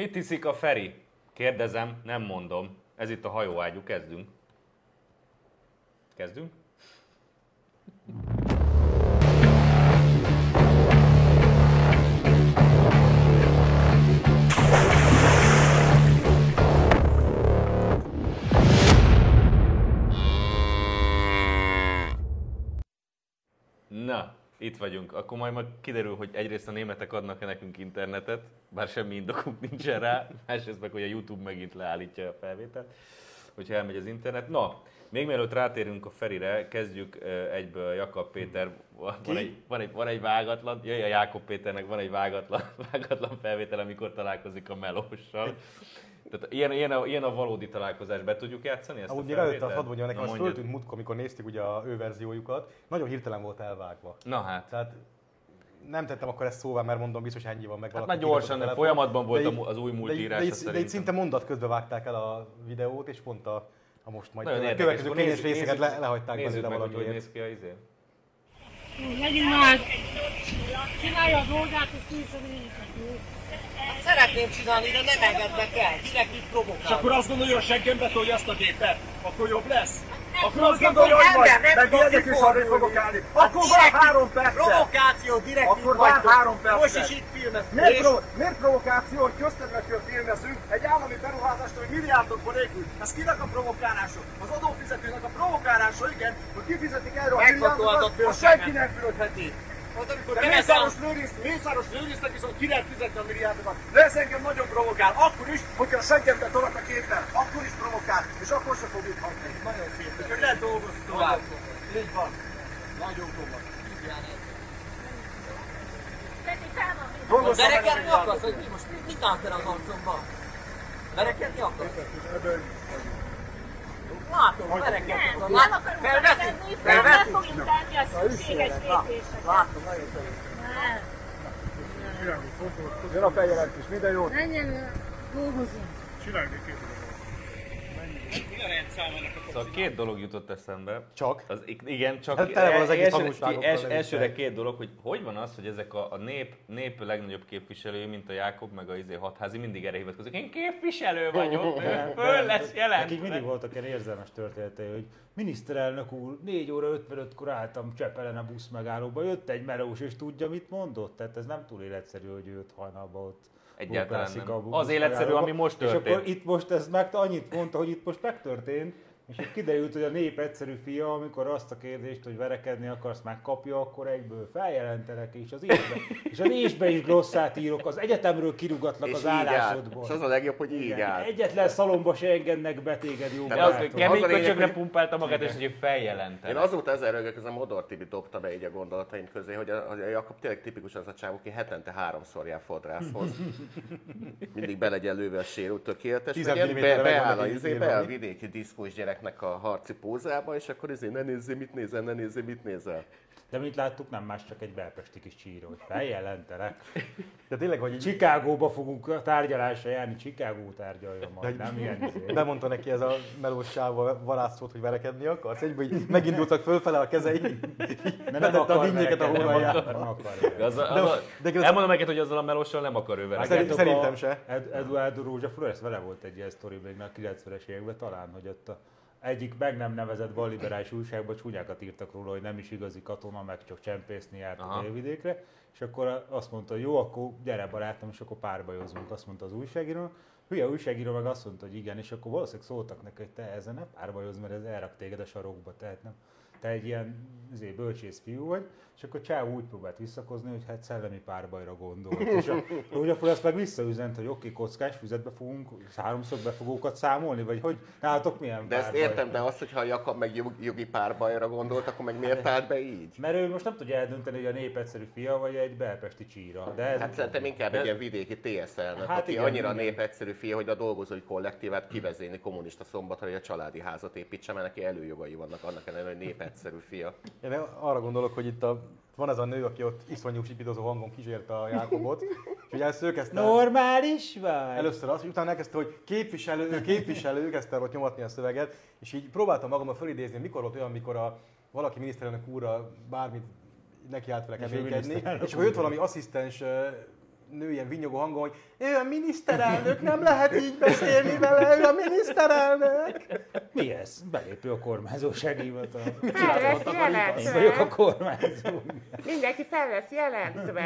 Mit hiszik a Feri? Kérdezem, nem mondom. Ez itt a hajóágyú, kezdünk. Kezdünk? Itt vagyunk. Akkor majd, majd kiderül, hogy egyrészt a németek adnak-e nekünk internetet, bár semmi indokunk nincsen rá, másrészt meg, hogy a YouTube megint leállítja a felvételt, hogyha elmegy az internet. Na, még mielőtt rátérünk a Ferire, kezdjük egyből Jakab Péter, van egy, van, egy, van egy vágatlan, jöjj a Jákob Péternek van egy vágatlan, vágatlan felvétel, amikor találkozik a Melóssal. Tehát ilyen, ilyen, a, ilyen a valódi találkozás, be tudjuk játszani ezt Ahogy a előtte felvételt? azt hadd mondjam, nekem Na, az mondjad. föltűnt múltkor, amikor néztük ugye a ő verziójukat, nagyon hirtelen volt elvágva. Na hát. Tehát nem tettem akkor ezt szóvá, mert mondom, biztos ennyi van meg Hát már gyorsan, telefon. folyamatban volt De az új de multiírása de így, de szerintem. így szinte mondat közben vágták el a videót, és pont a, a most majd Nagyon a következő kényes nézzük- részeket nézzük- le, lehagyták Nézzük belőle meg, hogy hogy valamiért. néz ki a izé. Megyünk már! Csinálja a dolgát, és készen jó? Szeretném csinálni, de nem engednek el. Direkt És provokál. akkor azt gondolja, hogy a seggembe tolja azt a gépet, akkor jobb lesz. Akkor azt Akkor gondolja, hogy majd nem megérdek és arra provokálni. Hát Akkor direkt három percet. Provokáció, direkt Akkor vagytok. három percet. Most is itt filmezünk. Miért, És- pro- miért provokáció, hogy közterületről filmezünk egy állami beruházást, hogy milliárdokból épül? Ez kinek a provokálása? Az adófizetőnek a provokálása, igen, hogy kifizetik erre a milliárdokat, a senki nem fölötheti. De Mészáros Lőrinc, Mészáros Lőrincnek viszont ki lehet fizetni a milliárdokat. De ez engem nagyon provokál. Akkor is, hogyha a seggembe tolak a képen, akkor is provokál, és akkor se fog itt hagyni. Nagyon szép. Úgyhogy lehet dolgozni tovább. Így van. Nagyon komoly. Meg a Verekedni milliárdot. akarsz, hogy mi most mit, mit állsz el az arcomban? Verekedni akarsz? Látom, verekedni akarsz. Nem akarunk verekedni, nem Felveszik? fogjuk tenni a szükséges lépéseket. Látom, nagyon szép. Nem. Jön a feljelentés, minden jót. Menjen, dolgozunk. Szóval két dolog jutott eszembe. Csak? Az, igen, csak Hát tele van az egész első- els, elsőre két dolog, hogy hogy van az, hogy ezek a, a nép, nép legnagyobb képviselői, mint a Jákob, meg a izé hatházi, mindig erre hivatkozik. Én képviselő vagyok, föl lesz jelent. Nekik mindig voltak ilyen érzelmes történetei, hogy miniszterelnök úr, 4 óra 55-kor álltam Csepelen a busz megállóba, jött egy melós és tudja, mit mondott. Tehát ez nem túl életszerű, hogy őt hajnalba ott Egyáltalán nem. Az életszerű, ami most És történt. akkor itt most ez meg annyit mondta, hogy itt most megtörtént, és itt kiderült, hogy a nép egyszerű fia, amikor azt a kérdést, hogy verekedni akarsz, megkapja, akkor egyből feljelentelek, és az ésbe, és az ésbe is glosszát írok, az egyetemről kirugatlak És az állásodból. És az a legjobb, hogy így Igen, áll. Egyetlen szalomba se engednek be téged jó De az, kemény köcsögre pumpálta magát, és hogy feljelentett. Én azóta ezer rögök, ez a Modor Tibi dobta be így a gondolataim közé, hogy a, a Jakab tényleg tipikus az a csávó, aki hetente háromszor jár fodrászhoz. Mindig be legyen lőve a sérült, tökéletes. 10 Meg ilyen be, beáll a izébe, a vidéki diszkós gyereknek a harci pózába, és akkor izé, ne nézzél, mit nézel, ne nézzél, mit nézel. De mint láttuk, nem más, csak egy belpesti kis csíra, hogy feljelentelek. De tényleg, hogy így Chicagóba fogunk tárgyalásra járni, Chicago tárgyalja majd, nem ilyen izé. bemondta neki ez a melós sávval varázszott, hogy verekedni akarsz. Egyből így megindultak fölfele a kezei, De a dinnyéket a hónaljába. nem akar. De- az, de igaz- elmondom neked, hogy azzal a melóssal nem akar ő verekedni. Szerintem a se. Ed, Eduardo Rózsa Flores, vele volt egy ilyen sztori még a 90-es években talán, hogy ott a egyik meg nem nevezett balliberális újságban csúnyákat írtak róla, hogy nem is igazi katona, meg csak csempészni járt Aha. a délvidékre, és akkor azt mondta, jó, akkor gyere barátom, és akkor párbajozunk, azt mondta az újságíró. Hülye újságíró meg azt mondta, hogy igen, és akkor valószínűleg szóltak neki, hogy te ezzel ne párbajozz, mert ez elrak téged a sarokba, tehát nem. Te egy ilyen izé, bölcsész fiú vagy, és akkor Csáv úgy próbált visszakozni, hogy hát szellemi párbajra gondolt. És a Rózsa Flores meg visszaüzent, hogy oké, kockás füzetbe fogunk háromszor befogókat számolni, vagy hogy nálatok milyen De ezt értem, de azt, hogyha a Jakab meg jog- jogi párbajra gondolt, akkor meg miért állt be így? Mert ő most nem tudja eldönteni, hogy a nép egyszerű fia, vagy egy belpesti csíra. De ez Hát szerintem inkább egy ilyen vidéki TSL-nek, Hát aki igen, annyira igen. népegyszerű fia, hogy a dolgozói kollektívát kivezéni kommunista szombatra, hogy a családi házat építse, mert neki előjogai vannak annak ellenére, hogy népegyszerű fia. Én arra gondolok, hogy itt a, van ez a nő, aki ott iszonyú sipidozó hangon kísérte a Jákobot, és ugye ezt ő kezdte Normális vagy? először azt, és utána elkezdte, hogy képviselő, ő képviselő, kezdte el ott nyomatni a szöveget, és így próbáltam magammal fölidézni, mikor volt olyan, mikor a, valaki miniszterelnök úrra bármit neki állt vele És ő keménykedni, és akkor jött valami asszisztens nő ilyen vinyogó hangon, hogy ő a miniszterelnök, nem lehet így beszélni vele, ő a miniszterelnök. Mi ez? Belépő a kormányzósági hivatal. Fel lesz Én vagyok a jelentve. kormányzó. Mindenki fel lesz jelentve.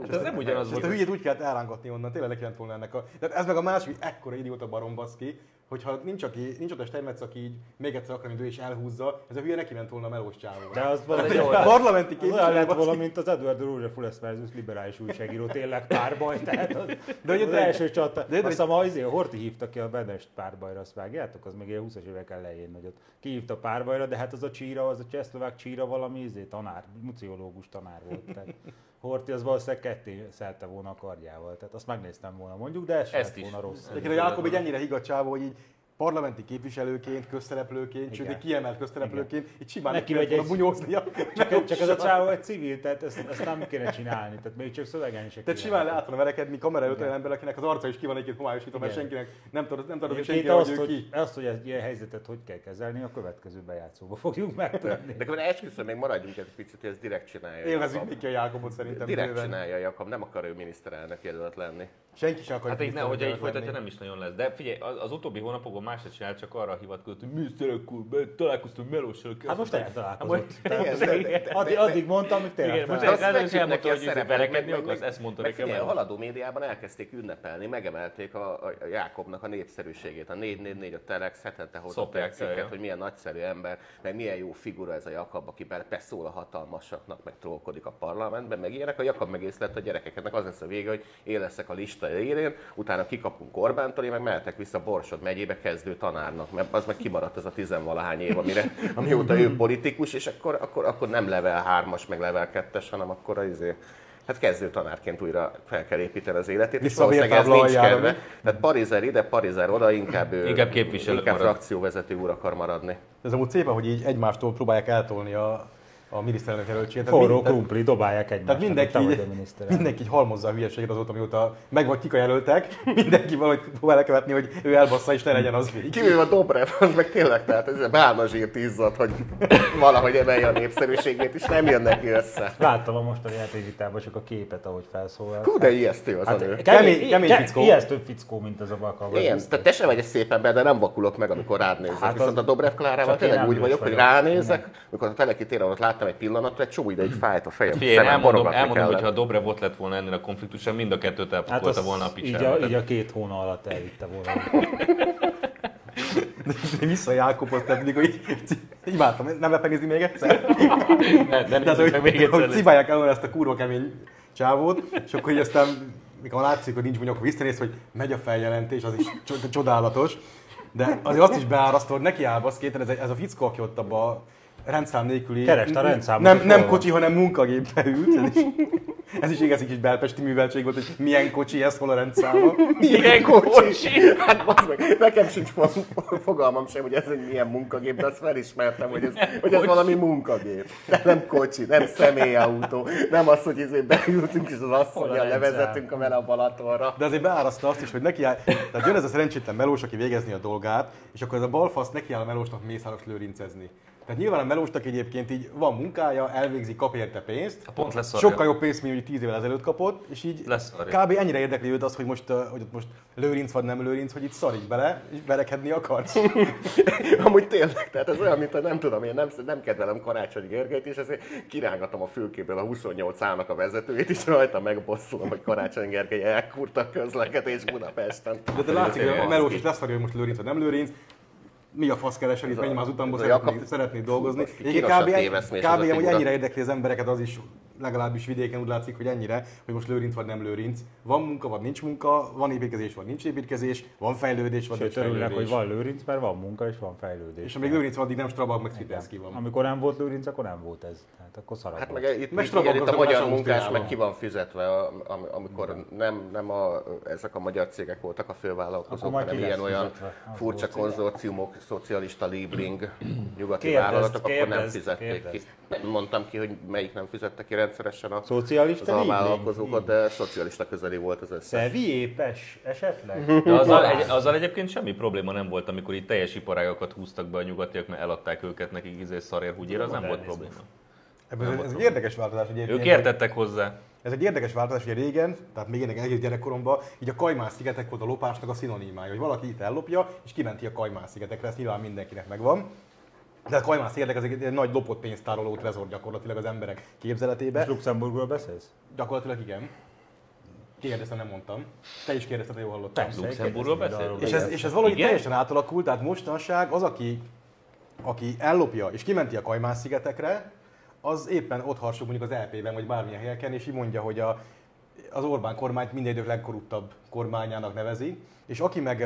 Hát ez nem ugyanaz Ezt volt. a hülyét úgy kellett elrángatni onnan, tényleg neki lett volna ennek a... Tehát ez meg a másik, hogy ekkora idióta barom baszki, hogyha nincs, aki, nincs ott a Steinmetz, aki így még egyszer akar, mint ő is elhúzza, ez a hülye neki ment volna a melós csávó. De az valami egy Parlamenti képviselő, lett baszki. volna, mint az Eduardo Rózsa Fules versus liberális újságíró, tényleg párbaj. Tehát az, De az de- első csata. de- de- Azt hiszem, az, a Horti hívta ki a Benest párbajra, azt vágjátok? Az még ilyen 20-as évek elején nagyot. Kihívta a párbajra, de hát az a csíra, az a csehszlovák csíra valami izé, tanár, muciológus tanár volt. Tehát Horti az valószínűleg ketté szelte volna a kardjával. Tehát azt megnéztem volna mondjuk, de ez sem Ezt lett is. volna rossz. Egyébként a Jákob egy ennyire higgadt csávó, hogy így parlamenti képviselőként, közszereplőként, sőt, egy kiemelt közszereplőként, így simán Neki megy egy- bunyóznia. Csak, csak ez a csávó egy civil, tehát ezt, ezt nem kéne csinálni, tehát még csak szövegen se Tehát simán lehet volna verekedni kamera előtt olyan ember, akinek az arca is ki van egy-két homályosítva, mert senkinek nem tudod, nem tudod, hogy senki, hogy ő hogy, ki. azt, hogy egy ilyen helyzetet hogy kell kezelni, a következő bejátszóba fogjuk megtenni. De akkor esküszöm, még maradjunk egy picit, hogy ezt direkt csinálja. Jakab. Miki a Jákobot szerintem. Direkt bőven. csinálja Jakab, nem akar ő miniszterelnök jelölt lenni. Senki sem akar. Hát így ne, hogyha így miniszterelnök folytatja, nem is nagyon lesz. De figyelj, az, az utóbbi hónapokban más se csinált, csak arra hivatkozott, hogy úr, be- találkoztam Melóssal. Hát most eltalálkozott. Hát Addig, addig mondtam, hogy tényleg Igen, most elmondta, hogy verekedni akarsz, ezt mondta nekem. A haladó médiában elkezdték ünnepelni, megemelték a, Jákobnak a népszerűségét. A 444 a Telex hetente hozott Szopják el cikket, hogy milyen nagyszerű ember, meg milyen jó figura ez a Jakab, aki be- beszól a hatalmasaknak, meg trollkodik a parlamentben, meg ilyenek. A Jakab meg észlelt a gyerekeknek az lesz a vége, hogy én leszek a lista élén, utána kikapunk Orbántól, én meg mehetek vissza Borsod megyébe kezdő tanárnak, mert az meg kimaradt ez a tizenvalahány év, amire, amióta ő politikus, és akkor, akkor, akkor nem level 3-as, meg level 2-es, hanem akkor az izé, Hát kezdő tanárként újra fel kell építeni az életét, és Vissza a valószínűleg ez nincs kedve. Tehát Parizer ide, Parizer oda, inkább, ő, Inkább képviselő inkább marad. frakcióvezető úr akar maradni. Ez amúgy szépen, hogy így egymástól próbálják eltolni a, a miniszterelnök jelöltséget. Forró krumpli, dobálják egymást. Tehát mindenki, te vagy így, a miniszter. mindenki így halmozza a hülyeséget azóta, mióta meg vagy kika jelöltek, mindenki valahogy próbál követni, hogy ő elbassza és ne legyen az végig. Kivéve a Dobrev, az meg tényleg, tehát ez a bálnazsírt izzad, hogy valahogy emelje a népszerűségét, és nem jön neki össze. Láttam a mostani játékvitában csak a képet, ahogy felszólal. Hú, de ijesztő az Hát, a nő. kemény- kemény ke- fickó. Ijesztő fickó, mint az a baka. Igen, tehát te sem vagy egy szép ember, de nem vakulok meg, amikor rád nézek. Hát Viszont az- a Dobrev Klárával tényleg úgy vagyok, hogy ránézek, amikor a Teleki téren ott láttam egy pillanatra, egy csomó ideig fájt a fejem. Figyelj, én szemem elmondom, elmondom hogy ha Dobrev ott lett volna ennél a konfliktuson, mind a kettőt Hát elpakolta az volna a így, picsába. a, így a két hónap alatt elvitte volna. Vissza a Jákobot, tehát mindig, hogy imádtam, nem lehet megnézni még egyszer? Ne, ne Tehát, nézzük hogy, még egyszer. hogy cibálják el ezt a kurva kemény csávót, és akkor így aztán, mikor látszik, hogy nincs bunyok, visszanéz, hogy megy a feljelentés, az is cso- csodálatos. De azért azt is beárasztó, hogy neki áll baszkéten, ez, ez a fickó, aki ott abba a rendszám nélküli... Kereste a rendszámot, Nem, nem van? kocsi, hanem munkagépbe ült. Ez is, ez is igaz, egy kis belpesti műveltség volt, hogy milyen kocsi, ez hol a rendszáma. Milyen kocsi? Hát bazd meg, nekem sincs fo- fogalmam sem, hogy ez egy milyen munkagép, de azt felismertem, hogy ez, hogy ez valami munkagép. De nem kocsi, nem személyautó, nem az, hogy ezért beültünk és az asszonyjal rendszám? levezettünk a vele a Balatonra. De azért beáraszta azt is, hogy neki áll, tehát jön ez a szerencsétlen melós, aki végezni a dolgát, és akkor ez a balfasz neki áll a melósnak mészáros lőrincezni. Tehát nyilván a melósnak egyébként így van munkája, elvégzi, kap érte pénzt. Pont leszarja. Sokkal jobb pénzt, mint hogy 10 évvel ezelőtt kapott, és így Leszarja. kb. ennyire érdekli őt az, hogy most, hogy ott most lőrinc vagy nem lőrinc, hogy itt szarik bele, és verekedni akarsz. Amúgy tényleg, tehát ez olyan, mint a nem tudom, én nem, nem kedvelem Karácsony Gergelyt, és ezért kirángatom a fülkéből a 28 állnak a vezetőjét, és rajta megbosszulom, hogy Karácsony Gergely elkurta a közlekedés Budapesten. De, de látszik, hogy a melós is leszarja, hogy most lőrinc vagy nem lőrinc. Mi a fasz keresel itt, menj már az utamból, szeretnéd, szeretnéd dolgozni. Egyébként kb. hogy ennyire érdekli az embereket, az is legalábbis vidéken úgy látszik, hogy ennyire, hogy most lőrinc vagy nem lőrinc. Van munka, vagy nincs munka, van építkezés, vagy nincs építkezés, van fejlődés, vagy nincs örülnek, hogy van lőrinc, mert van munka és van fejlődés. És amíg lőrinc van, addig nem Strabag, meg Svitenszki van. Amikor nem volt lőrinc, akkor nem volt ez. Tehát akkor szarab Hát meg itt, Meg igen, itt a magyar munkás meg ki van fizetve, amikor nem, nem a, ezek a magyar cégek voltak a fővállalkozók, hanem ilyen olyan furcsa konzorciumok, szocialista Liebling, nyugati vállalatok, akkor nem fizették ki. mondtam ki, hogy melyik nem fizette ki rendszeresen a, Szocialista az alvállalkozókat, de szocialista közeli volt az összes. Szevi épes esetleg? De azzal, egy, azzal egyébként semmi probléma nem volt, amikor itt teljes iparágakat húztak be a nyugatiak, mert eladták őket nekik izé szarér húgyér, az nem volt probléma. Ebben ez, ez egy érdekes változás egyébként. Ők értettek hozzá. Ez egy érdekes változás, hogy régen, tehát még ennek egész gyerekkoromban, így a Kajmán szigetek volt a lopásnak a szinonimája, hogy valaki itt ellopja, és kimenti a Kajmán szigetekre, ez nyilván mindenkinek megvan. De a Kajmán szigetek az egy, nagy lopott pénztároló trezor gyakorlatilag az emberek képzeletébe. És Luxemburgról beszélsz? Gyakorlatilag igen. Kérdeztem, nem mondtam. Te is kérdezted, jól hallottam. Luxemburgról kérdezni, beszél? arról És ez, beszélsz. és ez valahogy Igen? teljesen átalakult, tehát mostanság az, aki, aki ellopja és kimenti a Kajmán szigetekre, az éppen ott harsog mondjuk az LP-ben, vagy bármilyen helyeken, és így mondja, hogy a, az Orbán kormányt minden idők legkorruptabb kormányának nevezi, és aki meg,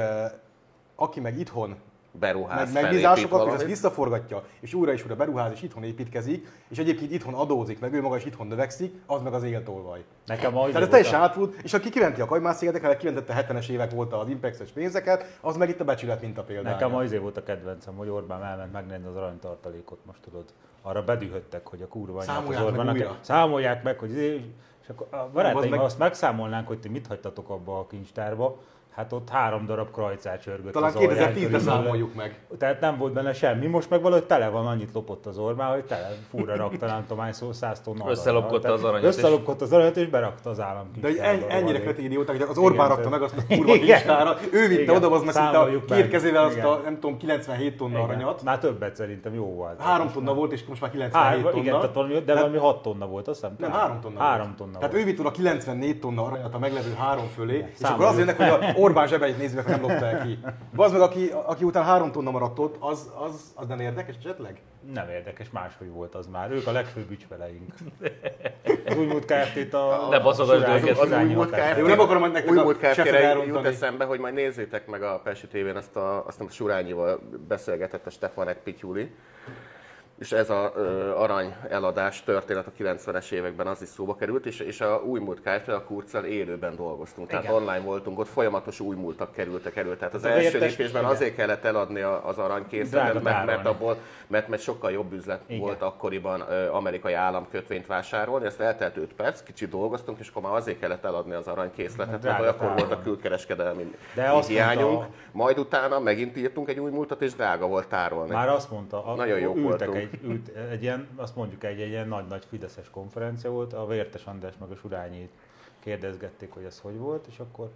aki meg itthon Beruház, meg megbízásokat, és ezt visszaforgatja, és újra és újra beruház, és itthon építkezik, és egyébként itthon adózik, meg ő maga is itthon növekszik, az meg az égetolvaj. Nekem az Tehát ez teljesen átfut, és aki kiventi a Kajmán szigetekre, meg kiventette 70-es évek óta az Impexes pénzeket, az meg itt a becsület mint a példája. Nekem az volt a kedvencem, hogy Orbán elment megnézni az aranytartalékot, most tudod. Arra bedühöttek, hogy a kurva Számolják az meg Orbánnak. újra. Számolják meg, hogy és akkor a barátaim, meg- ha azt megszámolnánk, hogy ti mit hagytatok abba a kincstárba, hát ott három darab krajcát csörgött Talán az alján 2010-ben körülbelül. számoljuk meg. Tehát nem volt benne semmi, most meg valahogy tele van, annyit lopott az Orbán, hogy tele fúra rakta, nem tudom, hány szó, száz tonna. Összelopkodta az aranyat, és- Összelopkodta az aranyat, és berakta az állam De hogy en, ennyire kretén idióták, hogy az Orbán rakta meg azt a kurva Igen. kincstára, ő vitte Igen, oda, az meg a két kezével azt a, nem tudom, 97 tonna aranyat. Már többet szerintem jó volt. Három tonna volt, és most már 97 Hár, tonna. igen, tehát valami, de valami 6 tonna volt, azt hiszem. Nem, három tonna Három tonna Tehát volt. ő vitt oda 94 tonna aranyat a meglevő három fölé, és akkor Számoljuk. az jönnek, hogy a Orbán zsebeit nézzük, meg, ha nem lopta el ki. Az meg, aki, aki után három tonna maradt ott, az, az, az nem érdekes esetleg? Nem érdekes, máshogy volt az már. Ők a legfőbb ügyfeleink. Az újmúlt Kft-t a... Ne baszogasd Surányi- őket. Az újmúlt. Kft. Jó, nem akarom nektek újmúlt Kft-re jut eszembe, hogy majd nézzétek meg a Pesti tévén azt a, azt a Surányival beszélgetett a Stefanek Pityuli. És ez a ö, arany eladás történet a 90-es években az is szóba került, és, és a új múlt Kft. a Kurccal élőben dolgoztunk. Tehát Igen. online voltunk, ott folyamatos új múltak kerültek elő. Tehát az Ez a első vértes- lépésben igen. azért kellett eladni az aranykészletet, mert, mert, abból, mert, mert sokkal jobb üzlet Igen. volt akkoriban amerikai államkötvényt vásárolni. Ezt eltelt 5 perc, kicsit dolgoztunk, és akkor már azért kellett eladni az aranykészletet, mert akkor volt a külkereskedelmi De azt hiányunk. mondta- Majd utána megint írtunk egy új múltat, és drága volt tárolni. Már azt mondta, Nagyon ültek voltunk. egy, ült, egy ilyen, azt mondjuk egy, egy ilyen nagy-nagy fideszes konferencia volt, a Vértes András meg a Surányi kérdezgették, hogy ez hogy volt, és akkor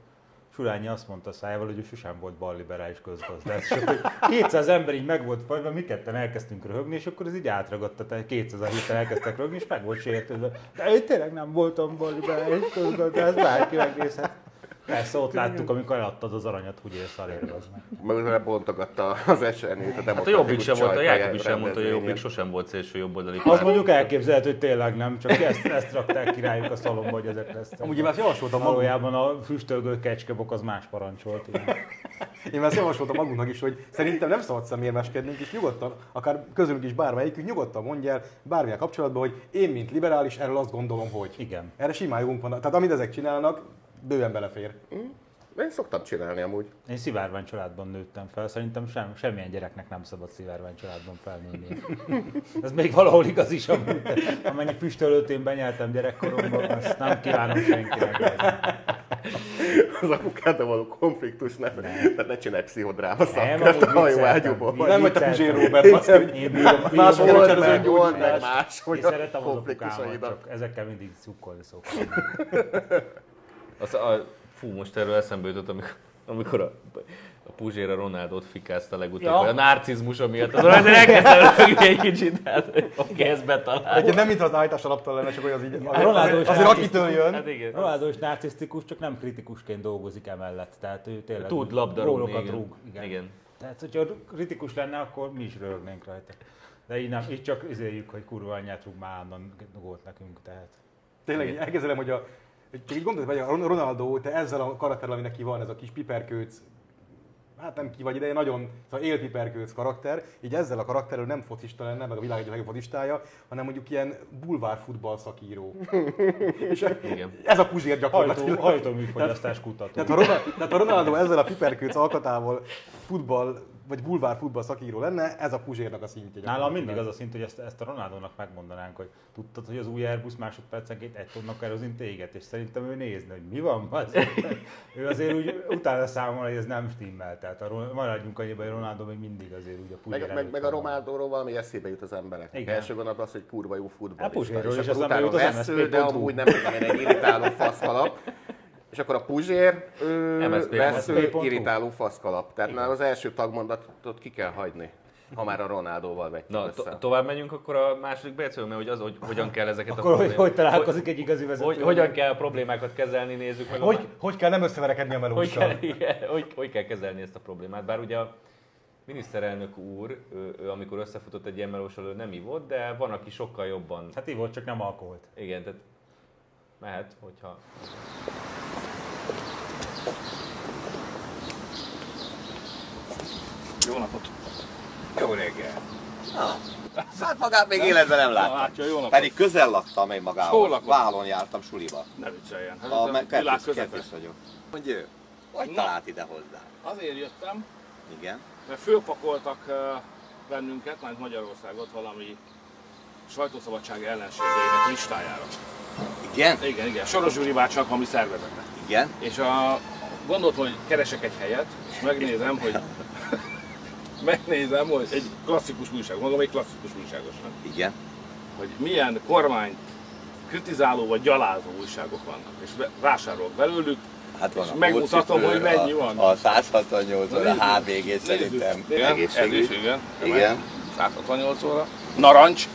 Surányi azt mondta a szájával, hogy ő sosem volt balliberális közgazdász. És akkor 200 ember így meg volt fajva, mi ketten elkezdtünk röhögni, és akkor ez így átragadta, tehát 200 héten elkezdtek röhögni, és meg volt sértődve. De én tényleg nem voltam balliberális közgazdász, bárki megnézhet. Persze ott láttuk, amikor eladtad az aranyat, hogy élsz az meg. Utána bontogatta az esernyőt a Hát a Jobbik sem volt, a Jákob is elmondta, hogy a Jobbik sosem volt szélső jobboldali Az mondjuk elképzelhető, hogy tényleg nem, csak ezt, ezt rakták királyuk a szalomba, hogy ezek lesznek. Amúgy én már javasoltam Valójában a füstölgő kecskebok az más parancsolt. igen. én már javasoltam magunknak is, hogy szerintem nem szabad szemérmeskednünk, és nyugodtan, akár közülünk is bármelyikük, nyugodtan mondja el bármilyen kapcsolatban, hogy én, mint liberális, erről azt gondolom, hogy. Igen. Erre simán jogunk van. Tehát amit ezek csinálnak, bőven belefér. Én szoktam csinálni amúgy. Én szivárvány családban nőttem fel, szerintem sem, semmilyen gyereknek nem szabad szivárvány családban felnőni. Ez még valahol igaz is, amúgy, amennyi füstölőt én benyeltem gyerekkoromban, azt nem kívánom senkinek. Az apukáddal való konfliktus nem. Tehát ne csinálj pszichodráma Nem, szakkört a vicceltem. hajóágyúból. Nem vagy te Vicceltem. Puzsér Robert, azt, hogy Más old meg meg más, hogy a az konfliktusaidat. ezekkel mindig cukkolni szoktam. Az, a, fú, most erről eszembe jutott, amikor, amikor a, a Puzsér a Ronaldot fikázta legutóbb, Ja. a narcizmusa miatt. Az olyan, elkezdtem rögni egy kicsit, hát oké, ezt betalálom. Egy, nem mintha az állítás alaptal lenne, csak hogy az így, azért, Ronaldo azért, azért narcisztikus. akitől jön. Hát igen. Ronaldo is narcisztikus, csak nem kritikusként dolgozik emellett. Tehát ő tényleg Tud labdarúgni, rúg. Igen. igen. Tehát, hogyha kritikus lenne, akkor mi is röhögnénk rajta. De így nem, így csak izéljük, hogy kurva anyját rúg már állandóan gólt nekünk, tehát. Tényleg elkezdem, hogy a, csak így gondolod, hogy a Ronaldo, te ezzel a karakterrel, ami neki van, ez a kis piperkőc, hát nem ki vagy ideje, nagyon szóval élpiperkőc karakter, így ezzel a karakterrel nem focista lenne, meg a világ egyik legjobb focisztája, hanem mondjuk ilyen bulvár futball szakíró. És Igen. ez a puzsér Hajtó, gyakorlatilag. hajtóműfogyasztás kutató. Tehát a, Ronaldo, tehát a Ronaldo ezzel a piperkőc alkatával futball, vagy bulvár futball szakíró lenne, ez a puzsérnak a szintje. Nálam mindig az a szint, hogy ezt, ezt a Ronaldónak megmondanánk, hogy tudtad, hogy az új Airbus másodpercenként egy tonnak kerozint éget, és szerintem ő nézne, hogy mi van, bazd. Ő azért úgy utána számol, hogy ez nem stimmel. Tehát a, Ron- maradjunk annyiban, hogy Ronaldo még mindig azért úgy a Puzsér Meg, meg, meg a van. Romádóról valami eszébe jut az embereknek. Igen. Első gondolat az, hogy kurva jó futballista. Puzsérról és is utána jut az vesző, de amúgy nem tudom egy irritáló faszkalap. És akkor a Puzsér ő, vesző, irritáló faszkalap. Tehát már az első tagmondatot ki kell hagyni, ha már a Ronaldóval vetjük Na, össze. to- tovább menjünk akkor a második becről, mert hogy az, hogy hogyan kell ezeket a Akkor hogy, problémákat- hogy találkozik egy igazi vezető? hogy, hogyan kell a problémákat kezelni, nézzük meg. a Hogy, hogy kell nem összeverekedni a hogy, melóssal? kell, igen, hogy, hogy kell kezelni ezt a problémát. Bár ugye a miniszterelnök úr, ő, ő, amikor összefutott egy ilyen melóssal, ő nem ivott, de van, aki sokkal jobban. Hát volt, csak nem alkoholt. Igen, tehát mehet, hogyha... Jó napot. Jó reggel. Hát magát még életben nem Na, láttam. látja, jó napot. Pedig közel laktam én Hol magához. lakott? Vállon jártam suliba. Ne vicceljen. Hát A me- világ kertész, vagyok. Mondja ő, hogy Na. talált ide hozzá? Azért jöttem, Igen. mert fölpakoltak eh, bennünket, majd Magyarországot valami sajtószabadság ellenségeinek listájára. Igen? Igen, igen. Soros Gyuri bácsak, ami szervezete. Igen. És a, gondoltam, hogy keresek egy helyet, és megnézem, hogy megnézem, hogy egy klasszikus újság, magam egy klasszikus újságosnak, Igen. hogy milyen kormányt kritizáló vagy gyalázó újságok vannak, és vásárolok belőlük, Hát van És a megmutatom, hogy mennyi a, van. A 168 óra Nézzük. HVG szerintem Igen, egészségügy. egészségügy. Igen. 168 óra. Narancs.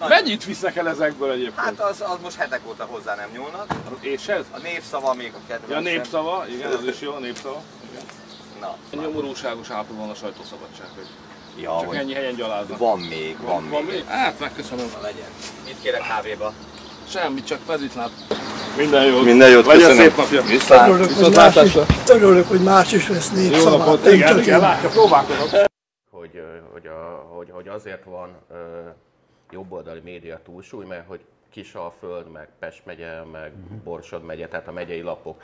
Nagy- Mennyit visznek el ezekből egyébként? Hát az, az most hetek óta hozzá nem nyúlnak. És ez? A névszava még a kedvencem. Ja, népszava, igen, az is jó, a népszava. Na, Nyomorúságos állapotban van a sajtószabadság, hogy ja, csak hogy ennyi helyen gyaláznak. van még, van, Van még. még? Hát, megköszönöm. Legyen. Mit kérek kávéba? Semmit, csak mezitláb. Minden jót. Minden jót, Legyen köszönöm. szép napja. Viszlát. Örülök, hogy más is, örülök, hogy más is vesz Jó népszavát. napot. nem Igen, csak igen, én. látja, próbálkozok. hogy, hogy, a, hogy, hogy azért van ö, jobboldali média túlsúly, mert hogy Kisalföld, meg Pest megye, meg Borsod megye, tehát a megyei lapok.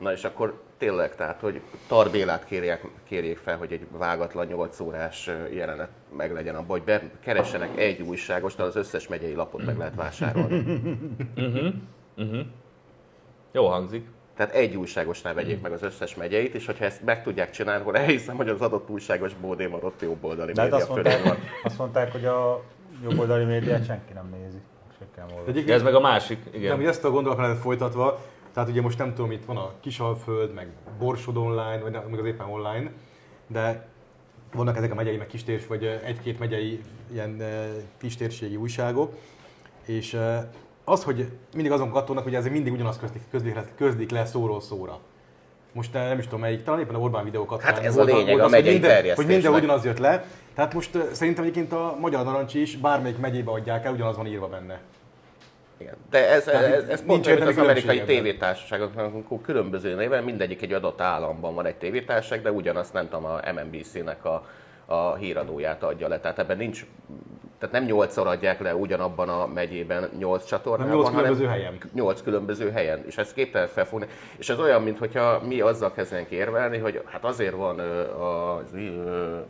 Na és akkor tényleg, tehát, hogy Tarbélát kérjek, kérjék fel, hogy egy vágatlan 8 órás jelenet meg legyen abban, hogy keressenek egy újságos, de az összes megyei lapot meg lehet vásárolni. Jó hangzik. Tehát egy újságosnál vegyék meg az összes megyeit, és hogyha ezt meg tudják csinálni, akkor elhiszem, hogy az adott újságos bódé maradt jobboldali hát média azt mondták, van. azt mondták, hogy a jobboldali médiát senki nem nézi. De ez meg a másik, igen. hogy ezt a gondolatmenetet folytatva, tehát ugye most nem tudom, itt van a Kisalföld, meg Borsod online, vagy nem, meg az éppen online, de vannak ezek a megyei, meg kistérs, vagy ö, egy-két megyei ilyen ö, kistérségi újságok, és ö, az, hogy mindig azon kattolnak, hogy ezek mindig ugyanazt közlik, közlik, le, közlik le szóról szóra. Most nem is tudom melyik, talán éppen a Orbán videókat. Hát ez a lényeg, a megyei hogy minden, hogy minden ugyanaz jött le. Tehát most szerintem egyébként a Magyar Narancs is bármelyik megyébe adják el, ugyanaz van írva benne. Igen. De ez, ez, ez pont olyan, az amerikai tévétársaságoknak, különböző néven, mindegyik egy adott államban van egy tévétársaság, de ugyanazt nem tudom, a MNBC-nek a, a híradóját adja le. Tehát ebben nincs, tehát nem nyolcszor adják le ugyanabban a megyében nyolc csatornában, nyolc hanem különböző helyen. Nyolc különböző helyen, és ezt képtelen felfogni. És ez olyan, mintha mi azzal kezdenénk érvelni, hogy hát azért van a,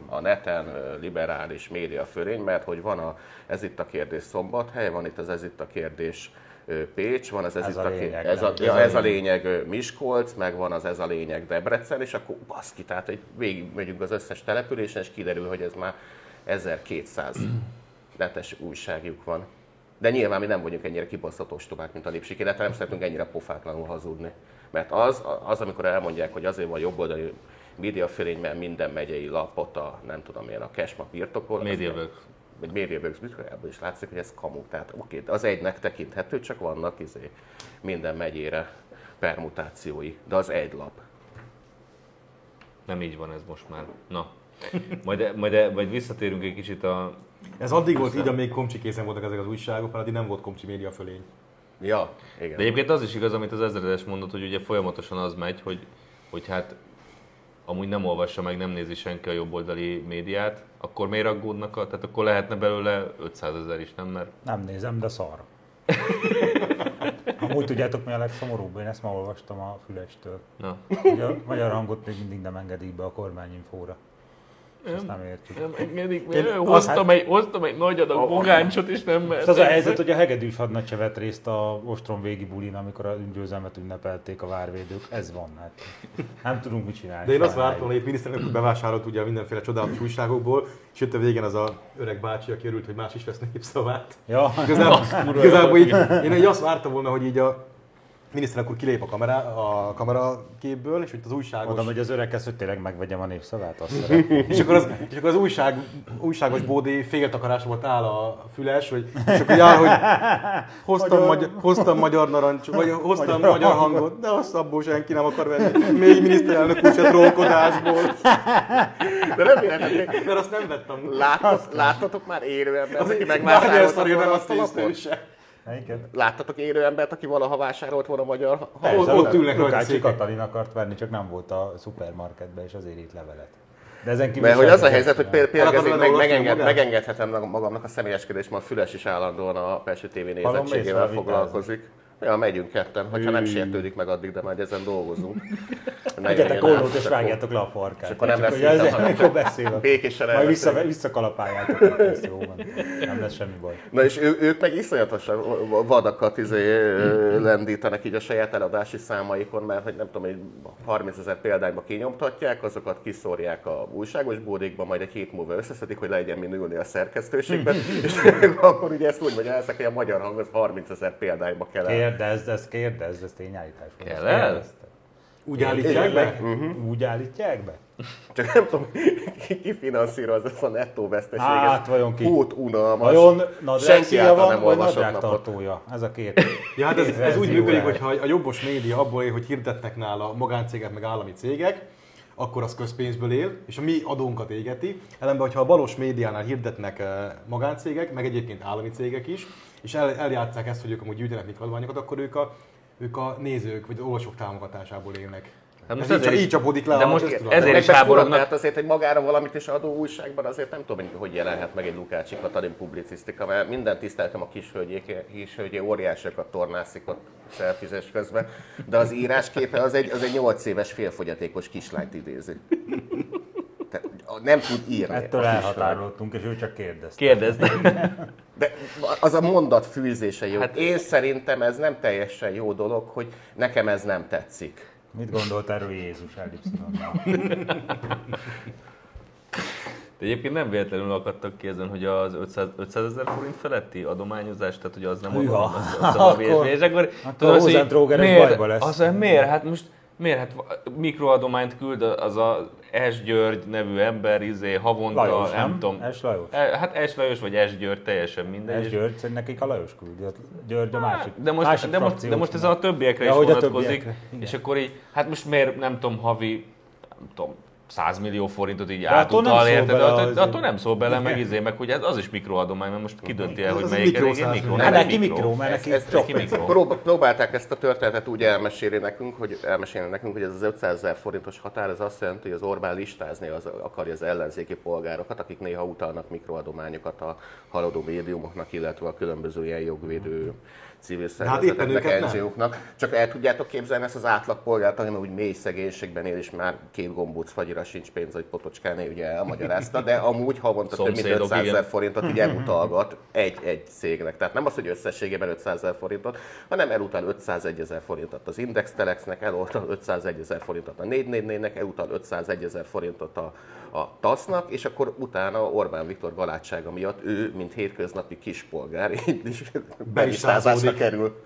a neten liberális média fölény, mert hogy van a Ez itt a kérdés Szombathely, van itt az Ez itt a kérdés Pécs, van az Ez, Ez itt a lényeg, ez, a, ja, ez a lényeg Miskolc, meg van az Ez a lényeg Debrecen, és akkor baszki, tehát hogy végig megyünk az összes településen, és kiderül, hogy ez már 1200 netes újságjuk van. De nyilván mi nem vagyunk ennyire kibaszott ostobák, mint a lépsik, illetve nem szeretünk ennyire pofátlanul hazudni. Mert az, az, amikor elmondják, hogy azért van jobboldali médiafölény, mert minden megyei lapot a, nem tudom én, a Kesma birtokol. Mediaworks. vagy MediaWorks birtokoljából is látszik, hogy ez kamu. Tehát oké, az egynek tekinthető, csak vannak izé, minden megyére permutációi, de az egy lap. Nem így van ez most már. Na. Majd, majd, majd visszatérünk egy kicsit a... Ez addig volt így, amíg komcsi készen voltak ezek az újságok, mert addig nem volt komcsi média fölény. Ja, igen. De egyébként az is igaz, amit az ezredes mondott, hogy ugye folyamatosan az megy, hogy, hogy hát amúgy nem olvassa meg, nem nézi senki a jobboldali médiát, akkor miért aggódnak? A, tehát akkor lehetne belőle 500 ezer is, nem? Mert Nem nézem, de szar. Amúgy tudjátok mi a legszomorúbb? Én ezt ma olvastam a Fülestől. na, Hogy a magyar hangot még mindig nem engedik be a kormányinfóra. Ezt nem értjük. Nem engedik, Én mert azt- hoztam, egy, hoztam egy nagy adag bogáncsot, és nem És mert. az a helyzet, hogy a hegedűs hadnagy se vett részt a ostrom végi bulin, amikor a győzelmet ünnepelték a várvédők. Ez van, hát nem tudunk mit csinálni. De én azt vártam, hogy egy miniszterelnök bevásárolt ugye mindenféle csodálatos újságokból, és jött a végén az a öreg bácsi, aki örült, hogy más is vesz népszavát. Ja, Igazából, igazából így, én így azt vártam volna, hogy így a miniszterelnök úr kilép a, kamera, a kameraképből, és hogy az újságos... oda megy az öreghez, hogy tényleg megvegyem a népszavát, azt szeretném. És akkor az, és akkor az újság, újságos bódé féltakarásra volt áll a füles, hogy, és akkor jár, hogy hoztam magyar, hoztam magyar narancs, vagy hoztam magyar, magyar hangot, de azt abból senki nem akar venni. Még miniszterelnök úr se trókodásból. De nem véletlenül, Mert azt nem vettem. Láttatok, láttatok már élő embert, aki megvásárolt Szarja nem azt azt a hiszem se. Melyiket? Láttatok élő embert, aki valaha vásárolt volna magyar Ott- ott hangot? ülnek Lukácsi. Katalin akart venni, csak nem volt a szupermarketben, és azért írt levelet. De ezen kívül Mert hogy az a helyzet, hogy például meg, olvasni megenged, megengedhetem magamnak a személyeskedés, mert a Füles is állandóan a Pesti TV nézettségével foglalkozik. Ja, megyünk ketten, hogyha nem sértődik meg addig, de majd ezen dolgozunk. Egyetek ollót és vágjátok le a farkát. és akkor nem lesz ezzel, hanem csak beszélek. békésen Majd vissza, visszakalapáljátok, jó van. Nem lesz semmi baj. Na és ő, ők meg iszonyatosan vadakat izé, lendítenek így a saját eladási számaikon, mert hogy nem tudom, hogy 30 ezer példányba kinyomtatják, azokat kiszórják a újságos bódékba, majd egy hét múlva összeszedik, hogy legyen min ülni a szerkesztőségben, és akkor ugye ezt úgy magyarázzák, hogy a magyar hang az 30 ezer példányba kell el. Kérdezd, ezt kérdezd, ez tényállítás. Kell el? Úgy állítják be? Úgy állítják be? Csak nem tudom, ki, finanszíroz ezt a nettó veszteség. Hát, vajon ki? Hót unalmas. Vajon Senki nadrágszíja van, nem vagy nadrágtartója? Ez a két. Ja, hát ez, két ez úgy működik, hogy ha a jobbos média abból él, hogy hirdetnek nála magáncégek meg állami cégek, akkor az közpénzből él, és a mi adónkat égeti. Ellenben, hogyha a balos médiánál hirdetnek eh, magáncégek, meg egyébként állami cégek is, és el, eljátszák ezt, hogy ők amúgy gyűjtenek mikroadványokat, akkor ők a, ők a nézők vagy olvasók támogatásából élnek. Hát Ez most így, ezért így is- csapódik le de a most köztudatba. ezért is háborognak. tehát azért egy magára valamit is adó újságban, azért nem tudom, hogy hogy jelenhet meg egy Lukácsi Katalin publicisztika, mert minden tiszteltem a kishölgyék, kishölgyé óriásokat tornászik ott szelfizés közben, de az írásképe az egy, az egy 8 éves félfogyatékos kislányt idézi. Tehát nem tud írni. Ettől elhatároltunk, és ő csak kérdezte. Kérdezd. De az a mondat fűzése jó. Hát én szerintem ez nem teljesen jó dolog, hogy nekem ez nem tetszik. Mit gondolt erről Jézus Elipszilonnal? De egyébként nem véletlenül akadtak ki ezen, hogy az 500 500 ezer forint feletti adományozás, tehát hogy az nem Hűha. adom, az, az a Akkor- és akkor, akkor tudod, azt, hogy miért, bajba lesz. Az, miért? Hát most miért? Hát mikroadományt küld az a S. György nevű ember, izé, havonta, Lajos, nem, nem? tudom. S. Lajos. E, Hát S. Lajos vagy S. György, teljesen mindegy. Ez És- György, szerint nekik a Lajos küldi. György a másik. de most, másik de, most, de most ez a többiekre Ja, is vonatkozik, többiekre, igen. és akkor így, hát most miért nem tudom, havi, nem tudom, 100 millió forintot így De attól nem átutal, szól érted? de attól nem szól bele, meg izé, meg hogy az is mikroadomány, mert most kidönti el, hogy melyik mikro 100 mikro. millió. Hát nem neki mikro, mert neki Ez, csak ki mikro. Prób- próbálták ezt a történetet úgy elmesélni nekünk, hogy elmesélni nekünk, hogy ez az 500 ezer forintos határ, ez azt jelenti, hogy az Orbán listázni az, akarja az ellenzéki polgárokat, akik néha utalnak mikroadományokat a haladó médiumoknak, illetve a különböző ilyen jogvédő civil hát éppen szervezeteknek, nem. NGO-knak. Csak el tudjátok képzelni ezt az átlagpolgárt, aki úgy mély szegénységben él, és már két gombóc fagyira sincs pénz, hogy Potocskáné ugye elmagyarázta, de amúgy havonta több mint Szomszédok, 500 ezer forintot így elutalgat egy, egy cégnek. Tehát nem az, hogy összességében 500 ezer forintot, hanem elutal 501 ezer forintot az Index Telexnek, elutal 501 ezer forintot a 444-nek, elutal 501 ezer forintot a, a TASZ-nak, és akkor utána Orbán Viktor galátsága miatt ő, mint hétköznapi kispolgár, így is belistázásra listázódik. kerül.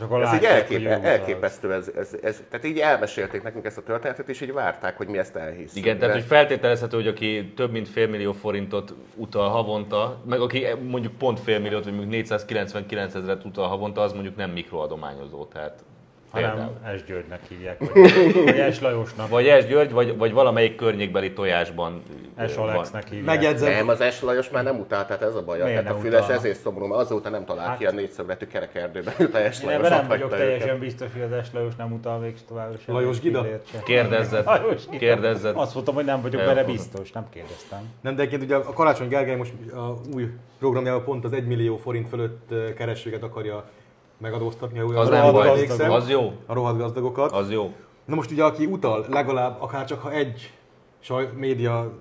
Akkor Ez így elképe, elképesztő, ez, ez, ez, tehát így elmesélték nekünk ezt a történetet, és így várták, hogy mi ezt elhisszük. Igen, tehát De- hogy feltételezhető, hogy aki több mint fél millió forintot utal havonta, meg aki mondjuk pont fél milliót, vagy mondjuk 499 ezeret utal havonta, az mondjuk nem mikroadományozó. Tehát Hanem. S. Györgynek hívják, vagy, vagy S. Lajosnak, Vagy S. György, vagy, vagy valamelyik környékbeli tojásban S. Alexnek hívják. Megjegyzem, Nem, az S. Lajos már nem utál, tehát ez a baj. Miért Tehát a Füles utal? ezért szomorú, mert azóta nem talált Hát- ki a négyszögletű kerekerdőben, jut a S. Én Lajos ebben nem vagyok teljesen őket. biztos, hogy az S. Lajos nem utal még tovább. sem. Lajos Gida? Kérdezzed. Lajos Gida. Kérdezzed. Azt mondtam, hogy nem vagyok benne biztos, nem kérdeztem. Nem, de egyébként ugye a Karácsony Gergely most a új programjában pont az 1 millió forint fölött keresőket akarja megadóztatni, jól Az nem baj. Az jó. A rohadt gazdagokat. Az jó. Na most ugye aki utal, legalább akár csak ha egy saj, média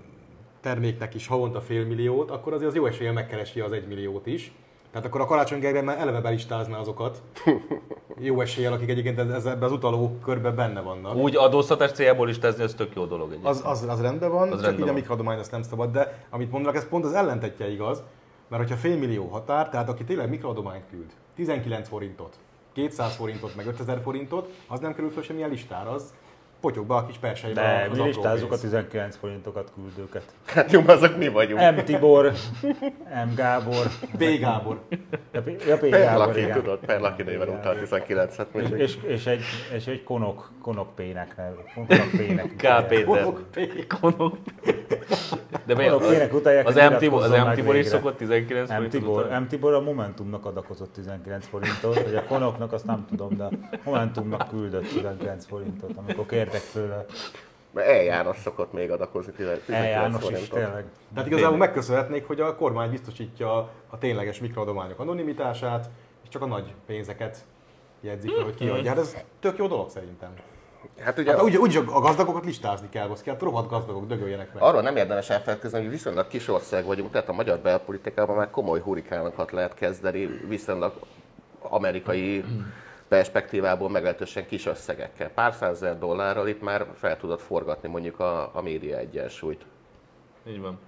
terméknek is havonta fél milliót, akkor azért az jó eséllyel megkeresi az egy milliót is. Tehát akkor a Karácsony Gergely már eleve belistázná azokat. Jó eséllyel, akik egyébként ez, ez ebbe az utaló körbe benne vannak. Úgy adóztatás céljából is tezni, az tök jó dolog egyébként. Az, az, az rendben van, Az csak rendben így a van. mikroadomány azt nem szabad, de amit mondanak, ez pont az ellentetje igaz, mert hogyha fél millió határ, tehát aki tényleg mikroadományt küld, 19 forintot, 200 forintot, meg 5000 forintot, az nem kerül fel semmilyen listára, az potyog be a kis persejbe De mi listázzuk a pénz. 19 forintokat küldőket. Hát jó, azok mi vagyunk. M. Tibor, M. Gábor, B. Gábor. ja, P. ja, P. Per Gábor, Laki, igen. tudod, Per Laki néven Igen. utal 19-et És, és, és, egy, és egy konok, konok P-nek. Konok P-nek. K. Péter. Konok P. Konok. De miért? Konok P-nek utalják, Az M. Tibor, az M. Tibor is szokott 19 M. forintot Tibor? M. Tibor a Momentumnak adakozott 19 forintot, vagy a Konoknak azt nem tudom, de a Momentumnak küldött 19 forintot, amikor kértek tőle. Mert El János szokott még adakozni 19 E. Forintot. tényleg. Tehát igazából megköszönhetnék, hogy a kormány biztosítja a tényleges mikroadományok anonimitását, és csak a nagy pénzeket jegyzik fel, hogy kiadja. Hát ez tök jó dolog szerintem. Hát ugye Hát úgy, úgy a gazdagokat listázni kell, kell, hát rohadt gazdagok dögöljenek meg. arról nem érdemes elfelelkezni, hogy viszonylag kis ország vagyunk, tehát a magyar belpolitikában már komoly hurikánokat lehet kezdeni, viszonylag amerikai perspektívából meglehetősen kis összegekkel. Pár százezer dollárral itt már fel tudod forgatni mondjuk a, a média egyensúlyt. Így van.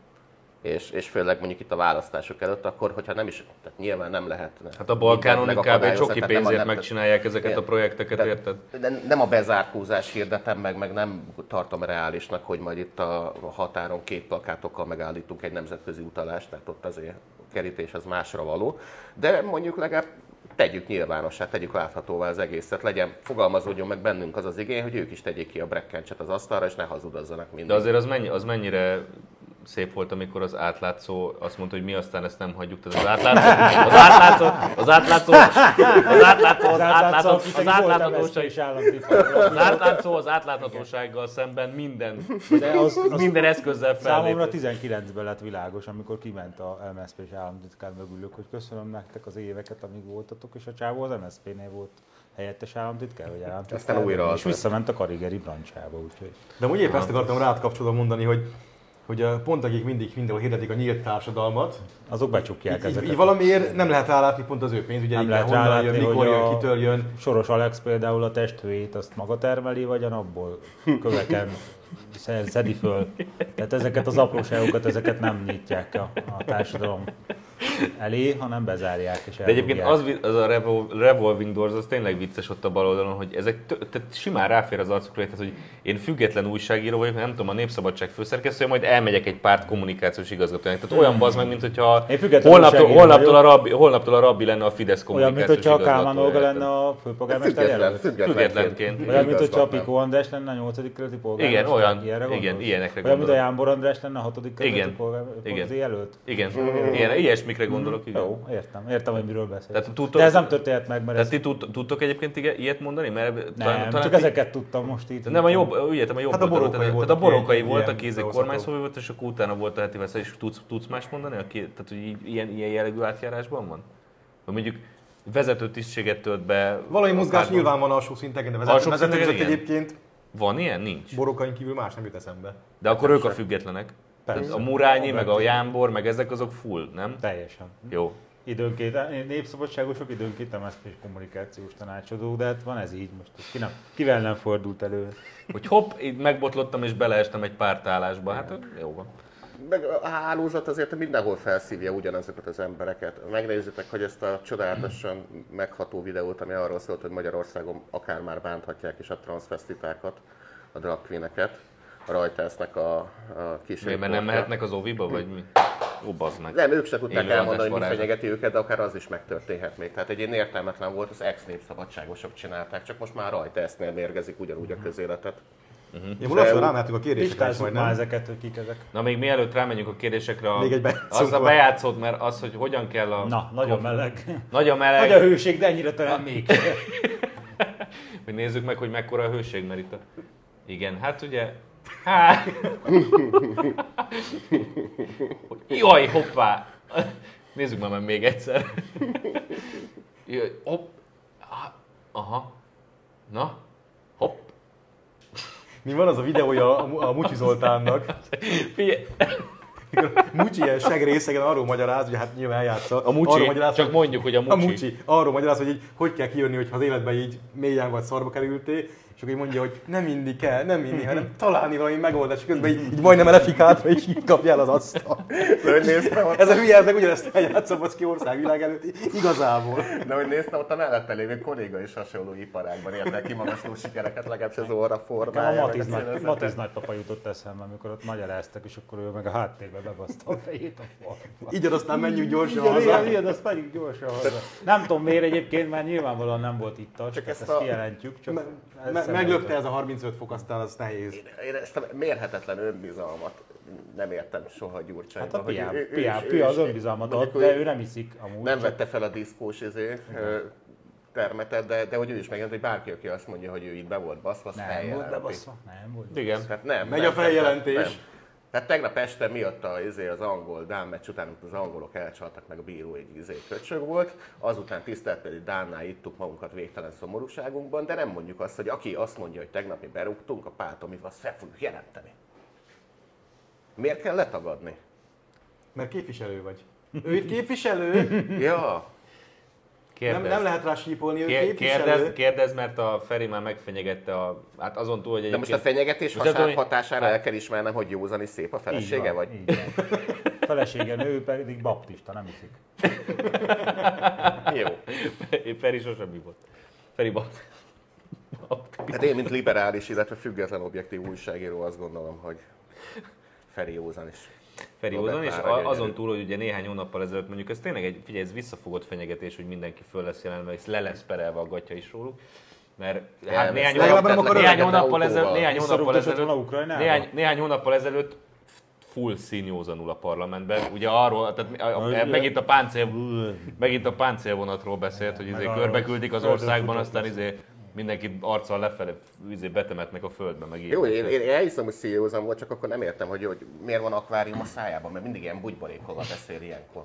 És, és főleg mondjuk itt a választások előtt, akkor, hogyha nem is, tehát nyilván nem lehet. Hát a Balkánon megakadályozni, csoki pénzért nem- megcsinálják ezeket a projekteket, De- érted? De nem a bezárkózás hirdetem meg, meg nem tartom reálisnak, hogy majd itt a határon két plakátokkal megállítunk egy nemzetközi utalást, tehát ott azért a kerítés az másra való. De mondjuk legalább tegyük nyilvánossá, tegyük láthatóvá az egészet, legyen, fogalmazódjon meg bennünk az az igény, hogy ők is tegyék ki a brekkencset az asztalra, és ne hazudozzanak mindig. De azért az, mennyi, az mennyire szép volt, amikor az átlátszó azt mondta, hogy mi aztán ezt nem hagyjuk. Tehát az átlátszó, az átlátszó, az átlátszó, az átlátszó, az átlátszó, az átláthatóság, az átlátszó az átláthatósággal szemben minden, De az, az minden eszközzel Számomra fellép. 19-ben lett világos, amikor kiment a MSZP és államtitkár mögülök, hogy köszönöm nektek az éveket, amíg voltatok, és a csávó az MSZP-nél volt helyettes államtitkár, vagy államtitkár. Aztán újra az És visszament a karigeri brancsába, úgyhogy. De úgy épp ezt akartam rád kapcsolatban mondani, hogy hogy a pont akik mindig mindenhol hirdetik a nyílt társadalmat, Azok becsukják így, ezeket. így valamiért nem lehet rálátni pont az ő pénzügyeinkkel, Nem lehet honnan jön, mikor jön, kitől jön. Soros Alex például a testhőjét azt maga termeli, vagy a napból köveken szedi föl. Tehát ezeket az apróságokat, ezeket nem nyitják a, a társadalom elé, hanem bezárják és De egyébként az, az a revol- revolving doors, az tényleg vicces ott a bal oldalon, hogy ezek tö- tehát simán ráfér az arcukra, tehát, hogy én független újságíró vagyok, nem tudom, a Népszabadság főszerkesztője, majd elmegyek egy párt kommunikációs igazgatójának. Tehát olyan bazd meg, mint hogyha holnaptól, holnaptól, a rabbi, holnaptól a rabbi lenne a Fidesz Olyan, mint kommunikációs hogyha Kálmán Olga lenne a főpolgármester Független, függetlenként. Olyan, mint hogyha igazgatnám. Pikó András lenne a 8. kerületi polgármester. Igen, olyan. Ilyenre Igen, gondolsz? ilyenekre Olyan, mint a gondolok. Jánbor András lenne a 6. kerületi Igen, polgármester jelölt. Igen, ilyen, ilyesmikre gondolok, igen. Jó, értem, értem, hogy miről beszélsz. Tehát tudtok- De ez nem történt meg, mert Tehát ez... ti tud, tudtok egyébként ilyet mondani? Mert Nem, csak ti- ezeket tudtam most így. Nem, a jobb, úgy értem, a jobb Hát a Borókai volt, tehát a Borókai egy volt, aki ezek behozható. kormányszóvő volt, és akkor utána volt a heti veszély, és tudsz, tudsz más mondani, aki, tehát hogy ilyen, ilyen jellegű átjárásban van? Vagy mondjuk vezető tisztséget tölt be. Valami mozgás nyilván van alsó szinteken, de vezető, vezető egyébként Van ilyen? Nincs. borokain kívül más nem jut eszembe. De akkor ők a függetlenek. Persze. Tehát a Murányi, meg a Jámbor, meg ezek azok full, nem? Teljesen. Jó. Időnként népszabadságosok, időnként MSZP és kommunikációs tanácsadók, de hát van ez így most. Ki nem, kivel nem fordult elő? Hogy hopp, itt megbotlottam és beleestem egy pártállásba. Hát jó van. Meg a hálózat azért mindenhol felszívja ugyanazokat az embereket. Megnézzétek, hogy ezt a csodálatosan megható videót, ami arról szólt, hogy Magyarországon akár már bánthatják is a transvestitákat, a drag queeneket, a Reuters-nek a, a kis Miért, mert nem mehetnek az oviba, vagy mi? Ó, bazd meg. Nem, ők se tudták Élő elmondani, hogy mi fenyegeti őket, de akár az is megtörténhet még. Tehát egy ilyen értelmetlen volt, az ex-népszabadságosok csinálták, csak most már rajta esznél mérgezik ugyanúgy a közéletet. Én most lassan rámehetünk a kérdésekre is már nem? ezeket, hogy kik ezek. Na még mielőtt rámegyünk a kérdésekre, a, Még egy az a van. bejátszót, mert az, hogy hogyan kell a... Na, nagyon meleg. Nagy a meleg. Nagy a hőség, de ennyire talán még. Hogy nézzük meg, hogy mekkora a hőség, mert itt a... Igen, hát ugye... Hát... Jaj, hoppá! Nézzük már meg még egyszer. Jaj, hopp. Aha. Na. Mi van az a videója a, a Mucsi Zoltánnak? Figyelj. Mucsi ilyen segrészegen arról magyaráz, hogy hát nyilván eljátsza. A Mucsi, arról magyaráz, csak hogy- mondjuk, hogy a A Mucsi. Mucsi arról magyaráz, hogy így, hogy kell kijönni, hogy az életben így mélyen vagy szarba kerültél, és akkor így mondja, hogy nem mindig kell, nem mindig, hanem találni valami megoldás, közben így, így majdnem elesik hátra, és így kapjál az asztal. De hogy néztem ott, Ez a hülye, ez meg ugyanezt eljátszom az ki országvilág előtt, igazából. de hogy néztem ott a mellette lévő kolléga is hasonló iparágban ért el kimagasló sikereket, legalábbis az óra formája. a Matiz, nagy. Matiz nagypapa jutott eszembe, amikor ott magyaráztak, és akkor ő meg a háttérbe bebaszta a fejét a falba. Így aztán menjünk gyorsan Igen, haza. igen, azt megyünk gyorsan haza. Nem tudom miért egyébként, mert nyilvánvalóan nem volt itt csak, csak ezt ezt, a- kijelentjük. Csak Me- ez me- meglökte ez a 35 fok, aztán az nehéz. Én ezt a mérhetetlen önbizalmat nem értem soha Hát Gyurcsányban. a piá, ő- ő piá az önbizalmat ad, de ő nem iszik amúgy. Nem vette fel a diszkós izé, termetet, de, de hogy ő is megjelent, hogy bárki, aki azt mondja, hogy ő itt be volt baszva, az Nem volt bebaszva, nem volt. Igen. Tehát nem. Megy nem, a feljelentés. Nem. Tehát tegnap este miatt a, izé, az angol Dán meccs után, amikor az angolok elcsaltak, meg a bíró egy izé, köcsög volt, azután tiszteletbeli Dánnál ittuk magunkat végtelen szomorúságunkban, de nem mondjuk azt, hogy aki azt mondja, hogy tegnap mi berúgtunk, a páltomival azt fel fogjuk jelenteni. Miért kell letagadni? Mert képviselő vagy. Ő itt képviselő, Ja, nem, Kérdezd. nem lehet rá sípolni, ő Kér- képviselő. Kérdezd, kérdezd, mert a Feri már megfenyegette a... Hát azon túl, hogy de most a egyébként... fenyegetés Most nem hasá- tudom, hogy- hatására el kell ismernem, hogy józan és szép a felesége, van, vagy? így van. Felesége nő, pedig baptista, nem iszik. Jó. Feri sosem mi volt. Feri volt. Hát én, mint liberális, illetve független objektív újságíró azt gondolom, hogy Feri Józan is. Feri Ózon, és azon túl, hogy ugye néhány hónappal ezelőtt mondjuk ez tényleg egy, figyelj, ez visszafogott fenyegetés, hogy mindenki föl lesz jelenve, és le lesz perelve a gatya is róluk. Mert hát néhány, hónap, néhány, hónappal ezelőtt, néhány hónappal ezelőtt, néhány, néhány hónappal ezelőtt full színjózanul a parlamentben. Ugye arról, tehát a, a, megint a páncél, megint a páncélvonatról beszélt, hogy izé Meg a körbe küldik az országban, aztán izé mindenki arccal lefele izé betemetnek a földbe, meg Jó, ilyen. én, én elhiszem, hogy Szia Józan volt, csak akkor nem értem, hogy, hogy miért van akvárium a szájában, mert mindig ilyen bugyborékolva beszél ilyenkor.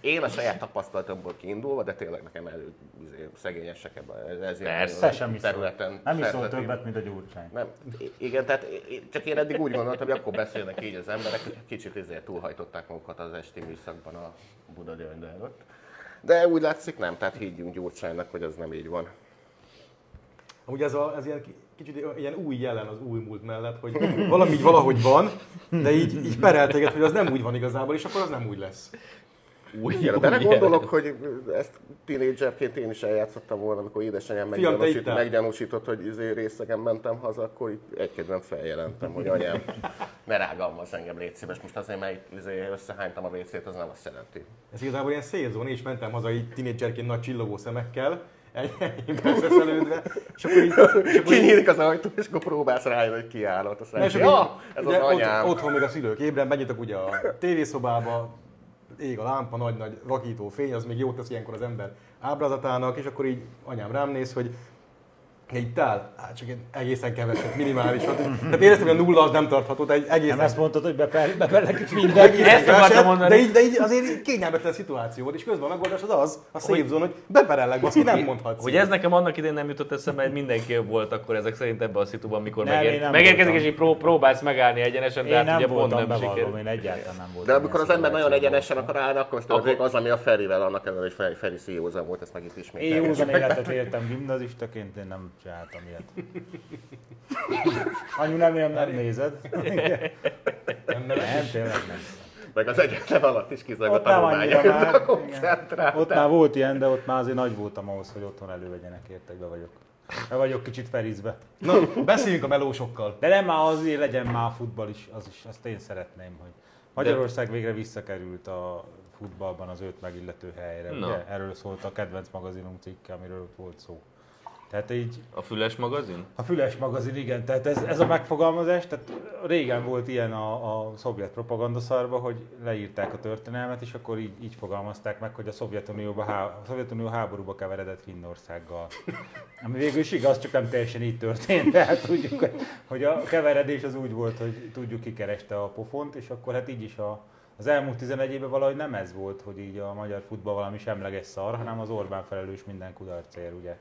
Én a saját tapasztalatomból kiindulva, de tényleg nekem elő izé, szegényesek ebben ez Persze. Sem területen. Nem iszol többet, mint a gyurcsány. Nem, igen, tehát csak én eddig úgy gondoltam, hogy akkor beszélnek így az emberek, hogy kicsit ezért túlhajtották magukat az esti műszakban a Buda előtt. De úgy látszik nem, tehát higgyünk Gyurcsánynak, hogy az nem így van. Ugye ez, a, ez ilyen ki- kicsit ilyen új jelen az új múlt mellett, hogy valami így valahogy van, de így, így perel hogy az nem úgy van igazából, és akkor az nem úgy lesz. Új, Igen, új belegondolok, hogy ezt tínédzserként én is eljátszottam volna, amikor édesanyám meggyanúsít, meggyanúsított, hogy izé részegen mentem haza, akkor így egykedven feljelentem, hogy anyám, ne rágalmaz engem, légy szíves. Most azért, mert izé összehánytam a WC-t, az nem azt jelenti. Ez igazából ilyen szélzón, és mentem haza így tinédzserként nagy csillogó szemekkel, beszeszelődve, és akkor így, és akkor Kinyílik az ajtó, és akkor próbálsz rájönni, hogy kiállott. Azt Na, és mondja, akkor ja, ez az anyám. Ott, otthon még a szülők ébren, megnyitok ugye a tévészobába, ég a lámpa, nagy-nagy vakító fény, az még jót tesz ilyenkor az ember ábrázatának, és akkor így anyám rám néz, hogy Ittál? Hát csak egy egészen keveset, minimálisat. Tehát éreztem, hogy a nulla az nem tartható, de egy egészen, Nem ezt mondtad, hogy bepel- bepellek mindenki? Ezt akartam mondani. de így, de így azért így kényelmetlen szituáció volt, és közben a megoldás az az, a safe zone, hogy beperellek, baszki, nem mondhatsz. Hogy ez nekem annak idején nem jutott eszembe, hogy mindenki volt akkor ezek szerint ebben a szituban, amikor Nem, megér, én megérkezik, és így pró, próbálsz megállni egyenesen, de Én hát nem ugye pont nem bevallom, sikerül. én egyáltalán nem voltam. De amikor az ember nagyon egyenesen akar állni, akkor az, ami a Ferivel, annak ellenére, hogy Feri, szíjózan volt, ezt meg itt Én ismételjem. józan életet éltem gimnazistaként, én nem csináltam ilyet. Anyu nem, nem, nem nézed? Nem, nem, Nem, tényleg nem. Meg az egyetem alatt is kizárólag a tanulmányokra koncentráltál. Ott már volt ilyen, de ott már azért nagy voltam ahhoz, hogy otthon elővegyenek, értek, be vagyok. Be vagyok kicsit ferizbe. Na, beszéljünk a melósokkal. De nem már azért legyen már futball is, az is, azt én szeretném, hogy Magyarország végre visszakerült a futballban az őt megillető helyre. Na. Ugye? Erről szólt a kedvenc magazinunk cikke, amiről ott volt szó. Tehát így A Füles magazin? a Füles magazin, igen, tehát ez, ez a megfogalmazás, tehát régen volt ilyen a, a szovjet propagandaszarba, hogy leírták a történelmet, és akkor így, így fogalmazták meg, hogy a Szovjetunióba, há, a Szovjetunió háborúba keveredett Finnországgal. Ami végül is igaz, csak nem teljesen így történt, tehát tudjuk, hogy- a keveredés az úgy volt, hogy tudjuk ki kereste a pofont, és akkor hát így is a, az elmúlt 11 évben valahogy nem ez volt, hogy így a magyar futball valami semleges szar, hanem az Orbán felelős minden kudarcér, ugye?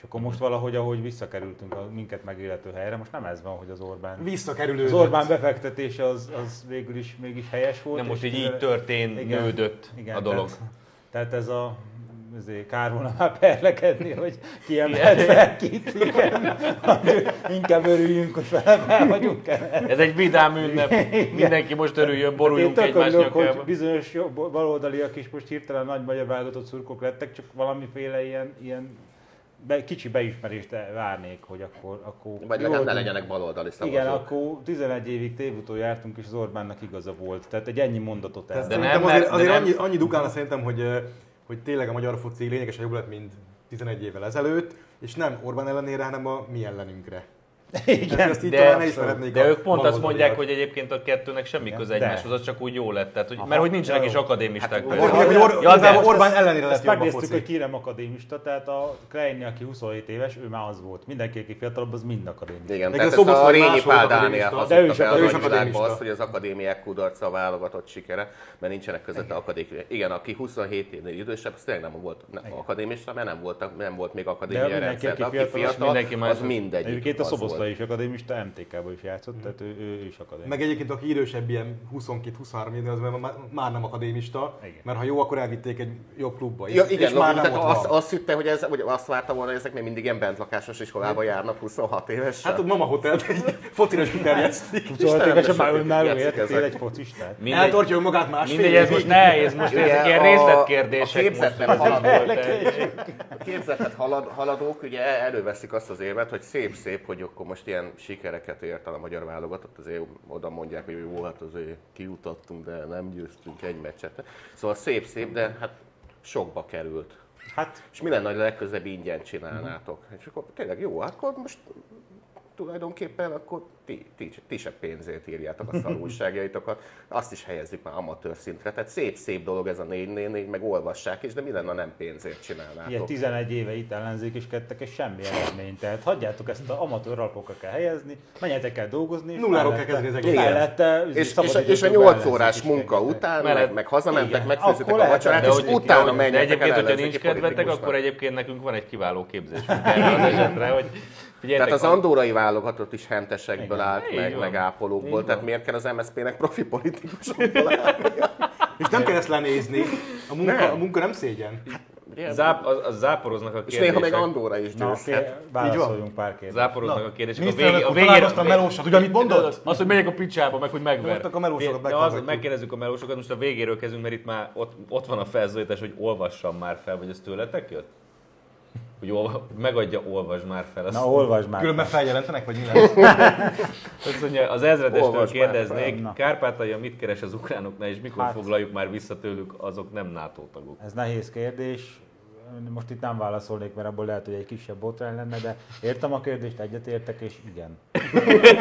És akkor most valahogy, ahogy visszakerültünk a minket megillető helyre, most nem ez van, hogy az Orbán... Visszakerülődött. Az Orbán befektetése az, az végül is mégis helyes volt. Nem, most így így tőle- történődött a dolog. Tehát, tehát ez a azért kár volna már perlekedni, hogy kiemelt fel kit, igen. Inkább örüljünk, hogy fel, fel vagyunk. Ez egy vidám ünnep. Mindenki most örüljön, boruljunk tök egymás örülök, hogy bizonyos baloldaliak is most hirtelen nagy magyar válogatott szurkok lettek, csak valamiféle ilyen, ilyen be, kicsi beismerést várnék, hogy akkor... akkor Vagy legalább ne legyenek baloldali szavazók. Igen, akkor 11 évig tévútól jártunk, és az Orbánnak igaza volt. Tehát egy ennyi mondatot el. De nem, azért, azért annyi, annyi dugálna szerintem, hogy, hogy tényleg a magyar foci lényegesen jobb lett, mint 11 évvel ezelőtt, és nem Orbán ellenére, hanem a mi ellenünkre. Igen, Ezt, így De, talán elismerhetnék de a ők pont azt mondják, hogy egyébként a kettőnek semmi köze de. egymáshoz, az csak úgy jó lett. Tehát, hogy, mert hogy nincsenek is akadémisták. Hát, hogy Or- Ja, de- Orbán ellenére lett jobb a megnéztük, foci. hogy ki nem akadémista, tehát a Kleini, aki 27 éves, ő már az volt. Mindenki, aki fiatalabb, az mind akadémista. Igen, tehát a ezt a Rényi Pál Dániel. De is az akadémista. Ő is nagyvilágba akadémista. azt, hogy az akadémiák kudarca a válogatott sikere, mert nincsenek között akadémiák. Igen, aki 27 évnél idősebb, az tényleg nem volt akadémista, mert nem volt, nem volt még akadémia rendszer. aki De fiatal, fiatal, mindenki más- az mindegy. Egyébként a Szoboszlai is akadémista, MTK-ba is játszott, tehát ő, ő is akadémista. Meg egyébként aki idősebb, ilyen 22-23 évnél, az már, már nem akadémista, Igen. mert ha jó, akkor elvitték egy jobb klubba. Ja, és, igen, és már nem tehát ott azt, van. azt hitte, hogy ez, vagy azt várta volna, hogy ezek még mindig ilyen bentlakásos iskolába járnak 26 évesen. Hát ott Mama Hotelt egy focira is kiterjesztik. Szóval tényleg sem már önálló értél egy focistát. Mindegy, Eltartja önmagát másfél mindegy, ez most nehéz, most ezek ilyen részletkérdések. a képzetlen volt, A képzetett halad, haladók ugye előveszik azt az érvet, hogy szép-szép, hogy akkor most ilyen sikereket ért el a magyar válogatott, azért oda mondják, hogy jó, hát azért kijutottunk, de nem győztünk egy meccset. Szóval szép-szép, de hát sokba került. Hát És mi lenne, hogy legközelebb ingyen csinálnátok? És akkor tényleg jó, akkor most tulajdonképpen akkor ti, ti, ti se pénzért írjátok a szar újságjaitokat, azt is helyezzük már amatőr szintre. Tehát szép-szép dolog ez a 4 meg olvassák is, de mi lenne, ha nem pénzért csinálnátok? ilyen 11 éve itt ellenzékiskedtek, és semmi eredmény. Tehát hagyjátok ezt a amatőr alapokra kell helyezni, menjetek el dolgozni. és Nulláról mellette- kell kezdeni egész. Mellette, És, és, és a 8 órás munka után, Mellett- meg, meg hazamentek, akkor a vacsorát, De, és utána de, de menjetek el egyébként, hogyha nincs kedvetek, akkor egyébként nekünk van egy kiváló képzésünk erre az esetre, hogy figyeljetek, Tehát az andórai válogatott is hentesekből Igen. állt, meg, meg ápolókból, tehát miért kell az MSZP-nek profi politikusokból állni? És nem kell ezt lenézni. A munka, Nem. a munka nem szégyen. Záp, az, az záporoznak a És néha még kérdések. Andorra is Na, győzhet. válaszoljunk pár kérdést. Záporoznak a kérdések. A végé, a végére, találkoztam melósat, ugye, mit mondott? Az, hogy megyek a picsába, meg hogy megver. A melósokat De az, megkérdezzük a melósokat, most a végéről kezdünk, mert itt már ott, ott van a felszólítás, hogy olvassam már fel, vagy ez tőletek jött? Hogy olva, megadja, olvasd már fel. Azt, Na, olvasd már. Különben feljelentenek, vagy mi lesz? azt mondja, az ezredestől kérdeznék. Kárpátalja mit keres az ukránoknál, és mikor Hát. foglaljuk már vissza tőlük, azok nem NATO tagok. Ez nehéz kérdés. Most itt nem válaszolnék, mert abból lehet, hogy egy kisebb botrány lenne, de értem a kérdést, egyetértek, és igen.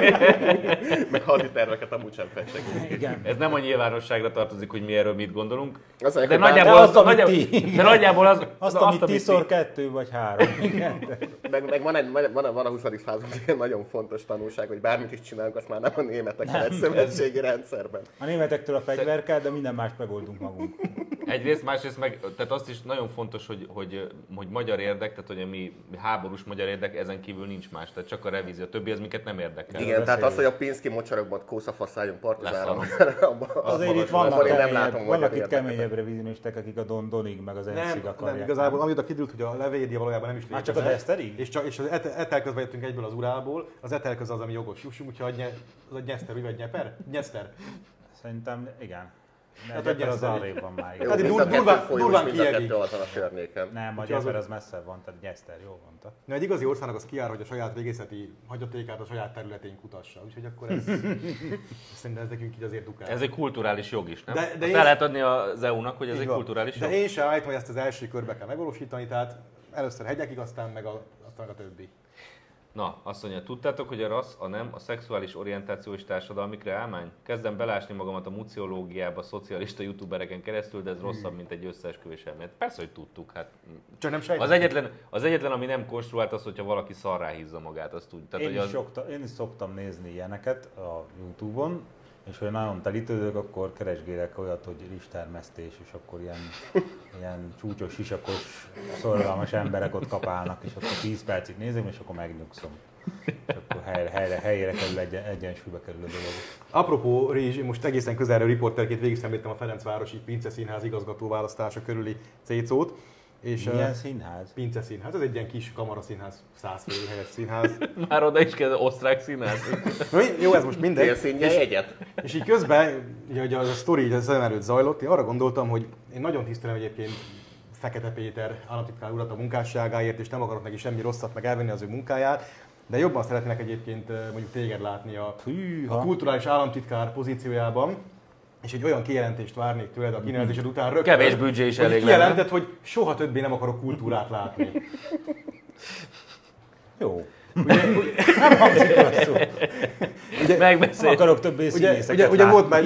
Meg haditerveket amúgy sem festek. Igen. Ez nem a nyilvánosságra tartozik, hogy mi erről mit gondolunk. Az De nagyjából az, amit nagyjából, ti. de nagyjából az, Azt, az, amit tízszor kettő vagy három. Igen. Meg, meg van, egy, van, van a 20. század egy nagyon fontos tanulság, hogy bármit is csinálunk, azt már nem a németekkel egy szövetségi rendszerben. A németektől a fegyver kell, de minden más megoldunk magunk. Egyrészt, másrészt meg, tehát azt is nagyon fontos, hogy, hogy, hogy magyar érdek, tehát hogy a mi háborús magyar érdek, ezen kívül nincs más, tehát csak a revízió, a többi az minket nem érdekel. Igen, tehát az, hogy a Pinszki mocsarokban kószafaszálljon partizáron, Azért itt abban vannak, én nem látom vannak itt keményebb revizionisták, akik a Don Donig meg az Nem, Enszig nem, akarják. igazából amióta kiderült, hogy a levédia valójában nem is létezik. csak a Deszterig? És, csak, és az etel, etelközben jöttünk egyből az Urálból, az etelköz az, ami jogos jussunk, úgyhogy a nye, az a Nyeszter, vagy Nyeper? Nyeszter. Szerintem igen. Hát a az Gyeszter. arrébb van már. Jó. Hát durván- folyós, durván mind a környéken. Nem, a Úgyhogy az- messze van, tehát Nyeszter, jól mondta. Na, egy igazi országnak az kiáll, hogy a saját régészeti hagyatékát a saját területén kutassa. Úgyhogy akkor ez, szerintem ez nekünk így azért dukál. Ez egy kulturális jog is, nem? De- De, de de én- fel lehet adni az EU-nak, hogy ez egy kulturális De jog. én sem állítom, hogy ezt az első körbe kell megvalósítani, tehát először hegyekig, aztán meg a, aztán meg a többi. Na, azt mondja, tudtátok, hogy a rassz, a nem, a szexuális orientáció és társadalmi kreálmány? Kezdem belásni magamat a muciológiába szocialista youtubereken keresztül, de ez rosszabb, mint egy összeesküvés elmélet. Persze, hogy tudtuk, hát Csak nem sejtem. az egyetlen, az egyetlen, ami nem konstruált, az, hogyha valaki szarrá hízza magát, azt. Tehát, Én hogy is, az, én is szoktam nézni ilyeneket a Youtube-on, és hogy nagyon telítődök, akkor keresgélek olyat, hogy rizstermesztés, és akkor ilyen, ilyen csúcsos, sisakos, szorgalmas emberek ott kapálnak, és akkor 10 percig nézem, és akkor megnyugszom. És akkor helyre, helyre, helyére kerül, egyen, egyensúlyba kerül a dolog. Apropó Rizs, most egészen közelről riporterként végig a Ferencvárosi Pince Színház igazgató választása körüli cécót. És, Milyen színház? Pince Színház, ez egy ilyen kis kamaraszínház, száz fő helyes színház. Már oda is kell osztrák színház. Na, mi- Jó, ez most mindegy. Félszínje egyet. És így közben, ugye, ugye az a sztori így a szem előtt zajlott, én arra gondoltam, hogy én nagyon tisztelem egyébként Fekete Péter államtitkár urat a munkásságáért, és nem akarok neki semmi rosszat, meg elvenni az ő munkáját, de jobban szeretnék egyébként eh, mondjuk téged látni a, a kulturális államtitkár pozíciójában, és egy olyan kijelentést várnék tőled a kinevezésed után rögtön. Kevés büdzsé is elég Kijelentett, hogy soha többé nem akarok kultúrát látni. Jó. Ugye, ugye, Nem hangzik rosszul. Ugye, Nem Megbeszéljük. akarok többé ugye, ugye, ugye, volt már,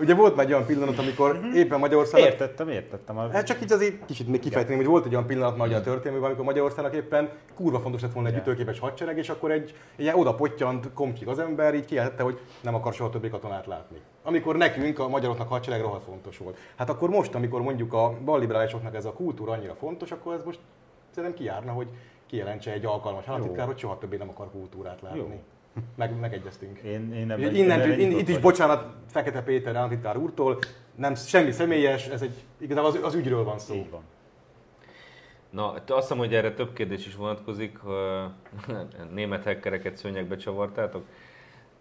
ugye volt már egy olyan pillanat, amikor éppen Magyarországon Értettem, értettem. A... Hát csak így azért kicsit még kifejteném, hogy volt egy olyan pillanat magyar történelmében, amikor Magyarországnak éppen kurva fontos lett volna egy ütőképes hadsereg, és akkor egy ilyen oda pottyant komcsik az ember, így kijelentette, hogy nem akar soha többé katonát látni. Amikor nekünk, a magyaroknak hadsereg rohadt fontos volt. Hát akkor most, amikor mondjuk a balliberálisoknak ez a kultúra annyira fontos, akkor ez most szerintem kijárna, hogy kijelentse egy alkalmas államtitkár, hogy soha többé nem akar kultúrát látni. Jó. Meg, megegyeztünk. Én, én nem Innen, én itt, is bocsánat Fekete Péter államtitkár úrtól, nem semmi személyes, ez egy, igazából az, az ügyről van szó. Így van. Na, azt hiszem, hogy erre több kérdés is vonatkozik. Német hackereket szőnyegbe csavartátok.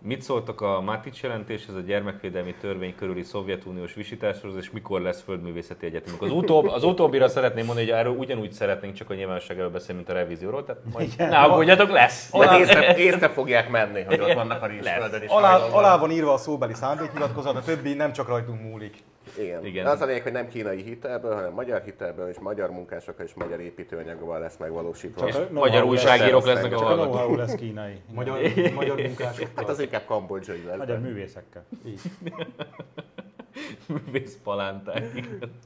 Mit szóltak a Matic jelentéshez, a gyermekvédelmi törvény körüli szovjetuniós visításhoz, és mikor lesz földművészeti egyetemünk? Az, utóbb, az utóbbira szeretném mondani, hogy erről ugyanúgy szeretnénk csak a nyilvánosság előtt beszélni, mint a revízióról. Tehát majd Igen. ne aggódjatok, lesz. Majd észre, észre fogják menni, hogy ott vannak a rizsföldön is. Alá, alá van írva a szóbeli szándéknyilatkozat, a többi nem csak rajtunk múlik. Igen. Igen. Az a lényeg, hogy nem kínai hitelből, hanem magyar hitelből és magyar munkásokkal és magyar építőanyaggal lesz megvalósítva. Know-how Magyar újságírók lesznek a Csak a hallgatók. know-how lesz kínai. Magyar, magyar munkásokkal. Hát az inkább kambodzsai lesz. Magyar művészekkel. Így. Művész palánták.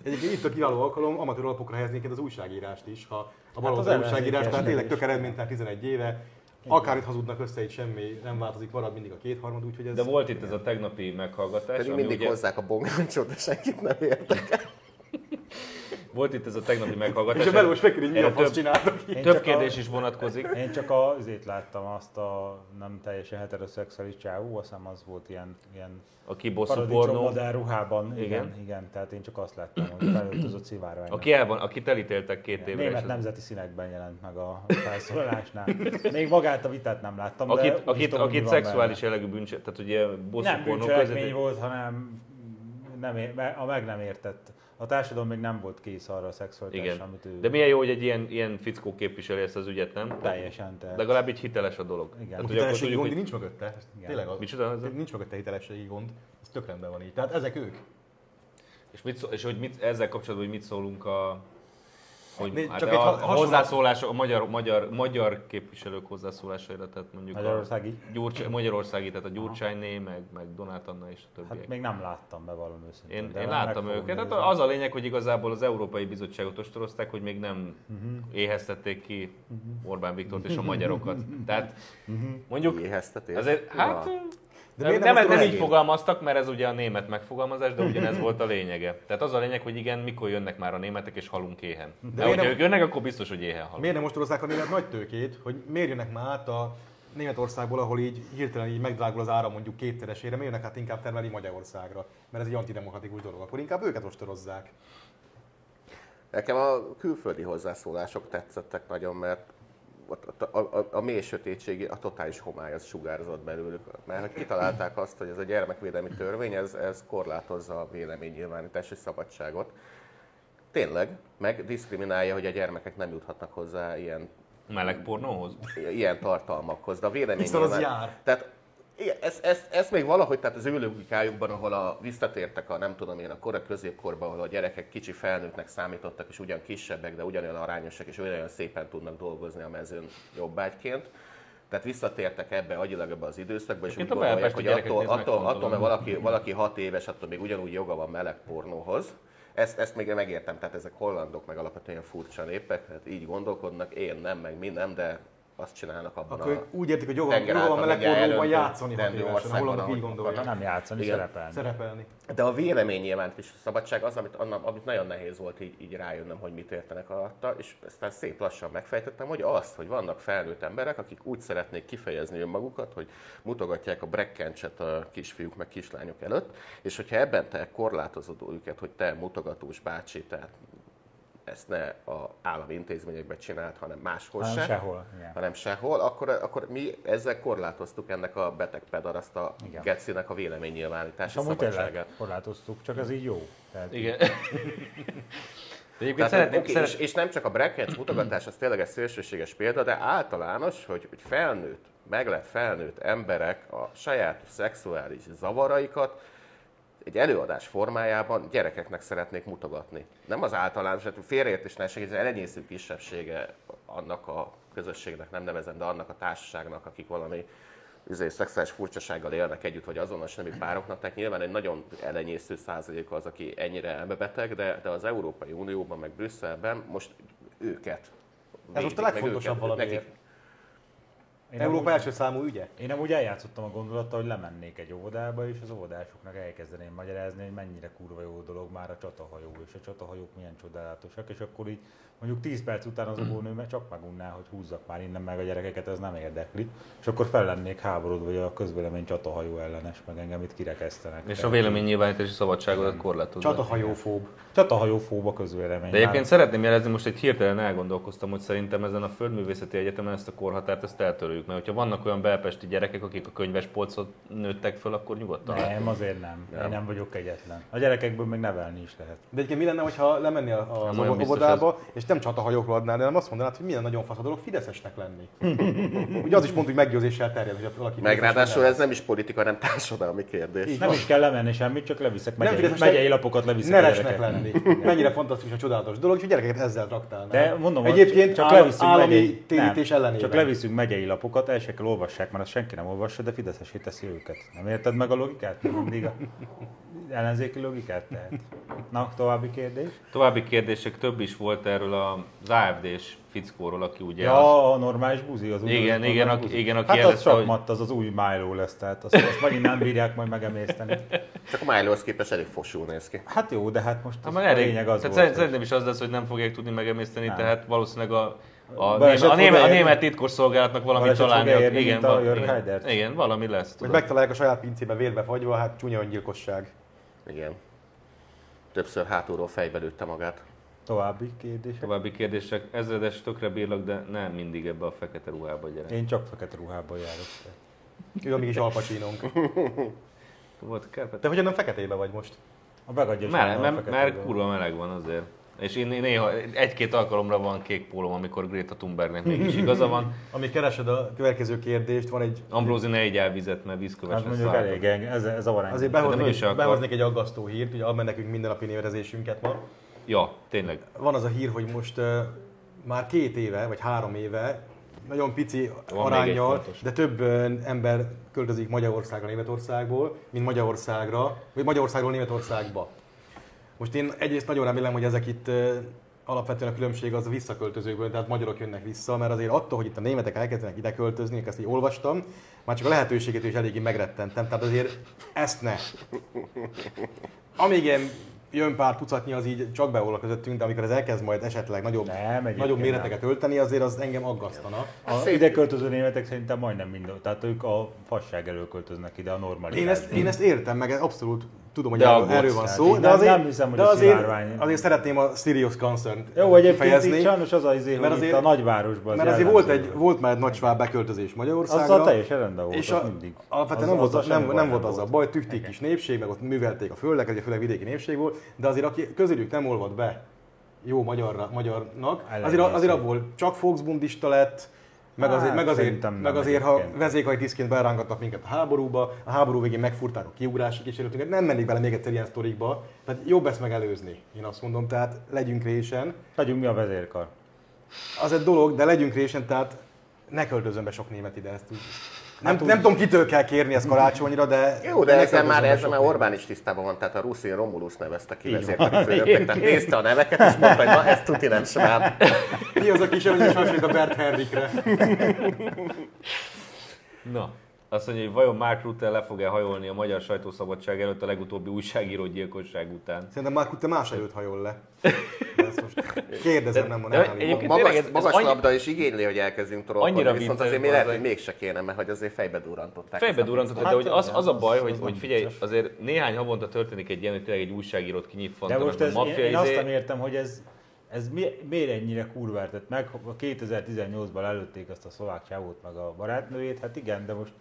Egyébként itt a kiváló alkalom, amatőr alapokra helyeznék az újságírást is. Ha a baloldali az újságírás, tehát tényleg tök eredménytelen 11 éve, akár itt hazudnak össze, itt semmi nem változik, marad mindig a kétharmad, úgyhogy ez... De volt itt ez a tegnapi meghallgatás, Pedig ami mindig ugye, hozzák a bongáncsot, de senkit nem értek. Volt itt ez a tegnapi meghallgatás. És a belőle most megkérdezi, mi a fasz több, csináltak több csak kérdés a- is vonatkozik. Én csak azért láttam azt a nem teljesen heteroszexuális csávó, azt hiszem az volt ilyen, ilyen A kibosszú paradicsom pornó. modell ruhában. Igen, Igen. igen, igen, tehát én csak azt láttam, hogy felöltözött szivárvány. Aki el van, akit elítéltek két évre. és Német az- nemzeti színekben jelent meg a felszólalásnál. Még magát a vitát nem láttam, de Akit, úgy akit, tudom, akit szexuális jellegű bűncse, tehát ugye bosszú Nem bűncselekmény között. volt, hanem nem, ér- a meg nem értett. A társadalom még nem volt kész arra a szexualitásra, amit ő De milyen jó, hogy egy ilyen, ilyen fickó képviseli ezt az ügyet, nem? teljesen te. Legalább így hiteles a dolog. Igen. Tehát, Hitelességi tudjuk, gond, hogy... nincs mögötte. Igen. Tényleg az. Micsoda az? Nincs mögötte hitelességi gond. Ez tök rendben van így. Tehát ezek ők. És, mit szól, és hogy mit, ezzel kapcsolatban, hogy mit szólunk a hogy Né- hát csak a, egy a hozzászólások, a magyar, magyar, magyar képviselők hozzászólásaira, tehát mondjuk Magyarországi? a Gyurcsány, Magyarországi, tehát a Gyurcsányné, meg, meg Donát Anna és a többiek. Hát még nem láttam be valami őszintén. Én, de én láttam őket, nézni. hát az a lényeg, hogy igazából az Európai Bizottságot ostorozták, hogy még nem Mhm. éheztették ki Orbán Viktort és a magyarokat. Tehát mondjuk Éheztetés. azért, hát Ura. De nem, nem, nem így fogalmaztak, mert ez ugye a német megfogalmazás, de ugyanez volt a lényege. Tehát az a lényeg, hogy igen, mikor jönnek már a németek és halunk éhen. De, de hogyha nem- ők jönnek, akkor biztos, hogy éhen halunk. Miért nem mostorozzák a német nagy tőkét, hogy miért jönnek már át a Németországból, ahol így hirtelen így megdrágul az ára mondjuk kétszeresére, miért jönnek át inkább termelni Magyarországra? Mert ez egy antidemokratikus dolog. Akkor inkább őket ostorozzák. Nekem a külföldi hozzászólások tetszettek nagyon, mert a, a, a, a mély sötétség, a totális homály az sugárzott belőlük. Mert hogy kitalálták azt, hogy ez a gyermekvédelmi törvény, ez, ez korlátozza a véleménynyilvánítási szabadságot. Tényleg, meg diszkriminálja, hogy a gyermekek nem juthatnak hozzá ilyen Meleg pornóhoz? ilyen tartalmakhoz, de a vélemény Hiszen az jár. Tehát igen, ez, ez, ez, még valahogy, tehát az ő logikájukban, ahol a, visszatértek a nem tudom én, a kora középkorban, ahol a gyerekek kicsi felnőttnek számítottak, és ugyan kisebbek, de ugyanolyan arányosak, és olyan szépen tudnak dolgozni a mezőn jobbágyként. Tehát visszatértek ebbe agyilag ebbe az időszakba, és úgy Egyébként a gondolják, hogy attól, attól, attól, mert valaki, valaki hat éves, attól még ugyanúgy joga van meleg pornóhoz. Ezt, ezt még megértem, tehát ezek hollandok, meg alapvetően furcsa népek, hát így gondolkodnak, én nem, meg mi nem, de azt csinálnak abban Akkor a úgy értik, hogy joga, joga van elöntött játszani rendű hatélesen, a országban, hollandok így gondolják. Nem játszani, Igen. szerepelni. Szerepelni. De a vélemény nyilvánítási szabadság az, amit, annak, amit nagyon nehéz volt így, így rájönnöm, hogy mit értenek alatta, és aztán szép lassan megfejtettem, hogy azt, hogy vannak felnőtt emberek, akik úgy szeretnék kifejezni önmagukat, hogy mutogatják a brekkencset a kisfiúk meg kislányok előtt, és hogyha ebben te korlátozod őket, hogy te mutogatós bácsi, tehát ezt ne a állami intézményekben csinált, hanem máshol Hanem se, sehol, igen. hanem sehol, akkor, akkor mi ezzel korlátoztuk ennek a beteg pedaraszt a Igen. gecinek a véleménynyilvánítási szabadságát. korlátoztuk, csak ez így jó. Tehát Igen. De egyébként Tehát, szeretném, okay, szeret... és, és, nem csak a brackets mutogatás, az tényleg egy szélsőséges példa, de általános, hogy, hogy felnőtt, meglett felnőtt emberek a saját szexuális zavaraikat egy előadás formájában gyerekeknek szeretnék mutogatni. Nem az általános, hát félreértés ne ez az elenyésző kisebbsége annak a közösségnek, nem nevezem, de annak a társaságnak, akik valami üzé, szexuális furcsasággal élnek együtt, vagy azonos nemű pároknak, tehát nyilván egy nagyon elenyésző százalék az, aki ennyire elmebeteg, de, de az Európai Unióban, meg Brüsszelben most őket Ez most védik, a legfontosabb nekik- Én Európa amúgy- első számú ügye? Én amúgy eljátszottam a gondolattal, hogy lemennék egy óvodába, és az óvodásoknak elkezdeném magyarázni, hogy mennyire kurva jó dolog már a csatahajó, és a csatahajók milyen csodálatosak, és akkor így mondjuk 10 perc után az óvónő meg csak megunná, hogy húzzak már innen meg a gyerekeket, ez nem érdekli. És akkor fel lennék háborodva, hogy a közvélemény csatahajó ellenes, meg engem itt kirekesztenek. És a véleménynyilvánítási szabadságodat korlátozza. Csatahajófób. Csatahajó fób a közvélemény. De egyébként Már- szeretném jelezni, most egy hirtelen elgondolkoztam, hogy szerintem ezen a Földművészeti Egyetemen ezt a korhatárt ezt eltöröljük, mert hogyha vannak olyan belpesti gyerekek, akik a könyvespolcot nőttek föl, akkor nyugodtan lehet. Nem, azért nem. Én nem vagyok egyetlen. A gyerekekből még nevelni is lehet. De egyébként mi lenne, hogyha lemennél az Nem óvodába, és nem csatahajókról adnál, hanem azt mondanád, hogy milyen nagyon fasz a dolog Fideszesnek lenni. Ugye az is pont, hogy meggyőzéssel terjed, hogy valaki Meg ráadásul ez nem is politika, hanem társadalmi kérdés. Így Nem is kell lemenni semmit, csak leviszek megyei, Fideszesnek, megyei lapokat leviszek a Neresnek lenni. Mennyire fantasztikus a csodálatos dolog, és a gyerekeket ezzel traktálnál. De mondom, Egyébként állami térítés nem. Csak leviszünk megyei lapokat, el se kell olvassák, mert azt senki nem olvassa, de Fideszesé teszi őket. Nem érted meg a logikát? Mindig a ellenzéki logikát tehát. Na, további kérdés? További kérdések több is volt erről az AFD-s fickóról, aki ugye az- Ja, a normális buzi, az új Igen, normális igen, aki- buzi. igen, aki Hát az jelezte, hogy- sakmat, az az új Milo lesz, tehát azt, azt megint nem bírják majd megemészteni. Csak a Milo-hoz képest elég fosul néz ki. Hát jó, de hát most Hát az már a elég, lényeg az tehát volt, szerintem is az lesz, hogy nem fogják tudni megemészteni, Nem. tehát valószínűleg a, a, a, német, a német titkos szolgálatnak valami találni. érni, igen, a igen, igen, valami lesz. Hogy megtalálják a saját pincébe vérbe fagyva, hát csúnya öngyilkosság. Igen. Többször hátulról fejbe lőtte magát. További kérdések? További kérdések. Ezredes tökre bírlak, de nem mindig ebbe a fekete ruhába gyere. Én csak fekete ruhában járok. Ő a mi kis alpacsinónk. Volt? Te hogyan nem feketébe vagy most? A mert, mert kurva meleg van azért. És én néha egy-két alkalomra van kék pólom, amikor Greta Thunbergnek mégis igaza van. Amíg keresed a következő kérdést, van egy... Ambrózi ne így elvizet, mert vízköves lesz mondjuk szálltok. elég, ez, ez a varány. Azért behoznék, egy, behoznék egy aggasztó hírt, ugye ad nekünk mindennapi névrezésünket ma. Ja, tényleg. Van az a hír, hogy most uh, már két éve, vagy három éve, nagyon pici Van arányjal, de több uh, ember költözik Magyarországra Németországból, mint Magyarországra, vagy Magyarországról Németországba. Most én egyrészt nagyon remélem, hogy ezek itt alapvetően a különbség az a visszaköltözőkből, tehát magyarok jönnek vissza, mert azért attól, hogy itt a németek elkezdenek ide költözni, ezt így olvastam, már csak a lehetőségét is eléggé megrettentem, tehát azért ezt ne. Amíg ilyen jön pár tucatnyi, az így csak beolva közöttünk, de amikor ez elkezd majd esetleg nagyobb, Nem, nagyobb nem. méreteket ölteni, azért az engem aggasztana. A ide költöző németek szerintem majdnem minden, tehát ők a fasság elől költöznek ide a normalitásba. Én ezt, én ezt értem, meg abszolút tudom, hogy De erről, erről van szó, de nem- azért, nem hiszem, hogy de azért, szivárvány- azért szeretném a serious concern Jó, egyébként itt sajnos az az izé, mert azért- a nagyvárosban az Mert azért volt, egy, volt már egy nagy sváb beköltözés Magyarországra. Azzal teljesen rendben volt, és az a, mindig. Alapvetően Az- nem, volt, azzal nem, nem volt az a baj, tükték kis népség, meg ott művelték a földeket, ugye főleg vidéki népség volt, de azért aki közülük nem olvad be jó magyarra, magyarnak, azért, azért abból csak Volksbundista lett, meg azért, Hát, meg azért, meg azért ha tisztként berángattak minket a háborúba, a háború végén megfurták a kiugrási kísérletünket, nem mennék bele még egyszer ilyen sztorikba, tehát jobb ezt megelőzni, én azt mondom, tehát legyünk résen. Legyünk mi a vezérkar. Az egy dolog, de legyünk résen, tehát ne költözön be sok német ide, ezt úgy Nem, nem tudom, kitől kell kérni ezt karácsonyra, de... Jó, de ezzel már, ezzel már Orbán is tisztában van, tehát a Ruszin Romulus nevezte ki Így vezérkari van. főnöknek, tehát nézte a neveket, és mondta, hogy na, ez tuti nem smán. Mi az a kis, hogy hasonlít a Bert Henrikre? Na, azt mondja, hogy vajon Mark Rutte le fog-e hajolni a magyar sajtószabadság előtt a legutóbbi újságíró gyilkosság után? Szerintem már te más előtt hajol le. De ezt most kérdezem, nem De mondom. Magas, ez- ez magas annyi- labda is igényli, hogy elkezdjünk Annyira trollkodni, viszont azért még lehet, hogy mégse kéne, mert hogy azért fejbe durrantották. Fejbe ezt a durrantott, fickót. de hogy az, igen, az a baj, az- hogy, az hogy figyelj, azért néhány havonta történik egy ilyen, hogy tényleg egy újságírót De kinyitfantanak, most a ez, én, maffia én azt izé. nem értem, hogy ez, ez mi, miért ennyire kurvárt tett meg? A 2018-ban lelőtték azt a szlovák csávót meg a barátnőjét, hát igen, de most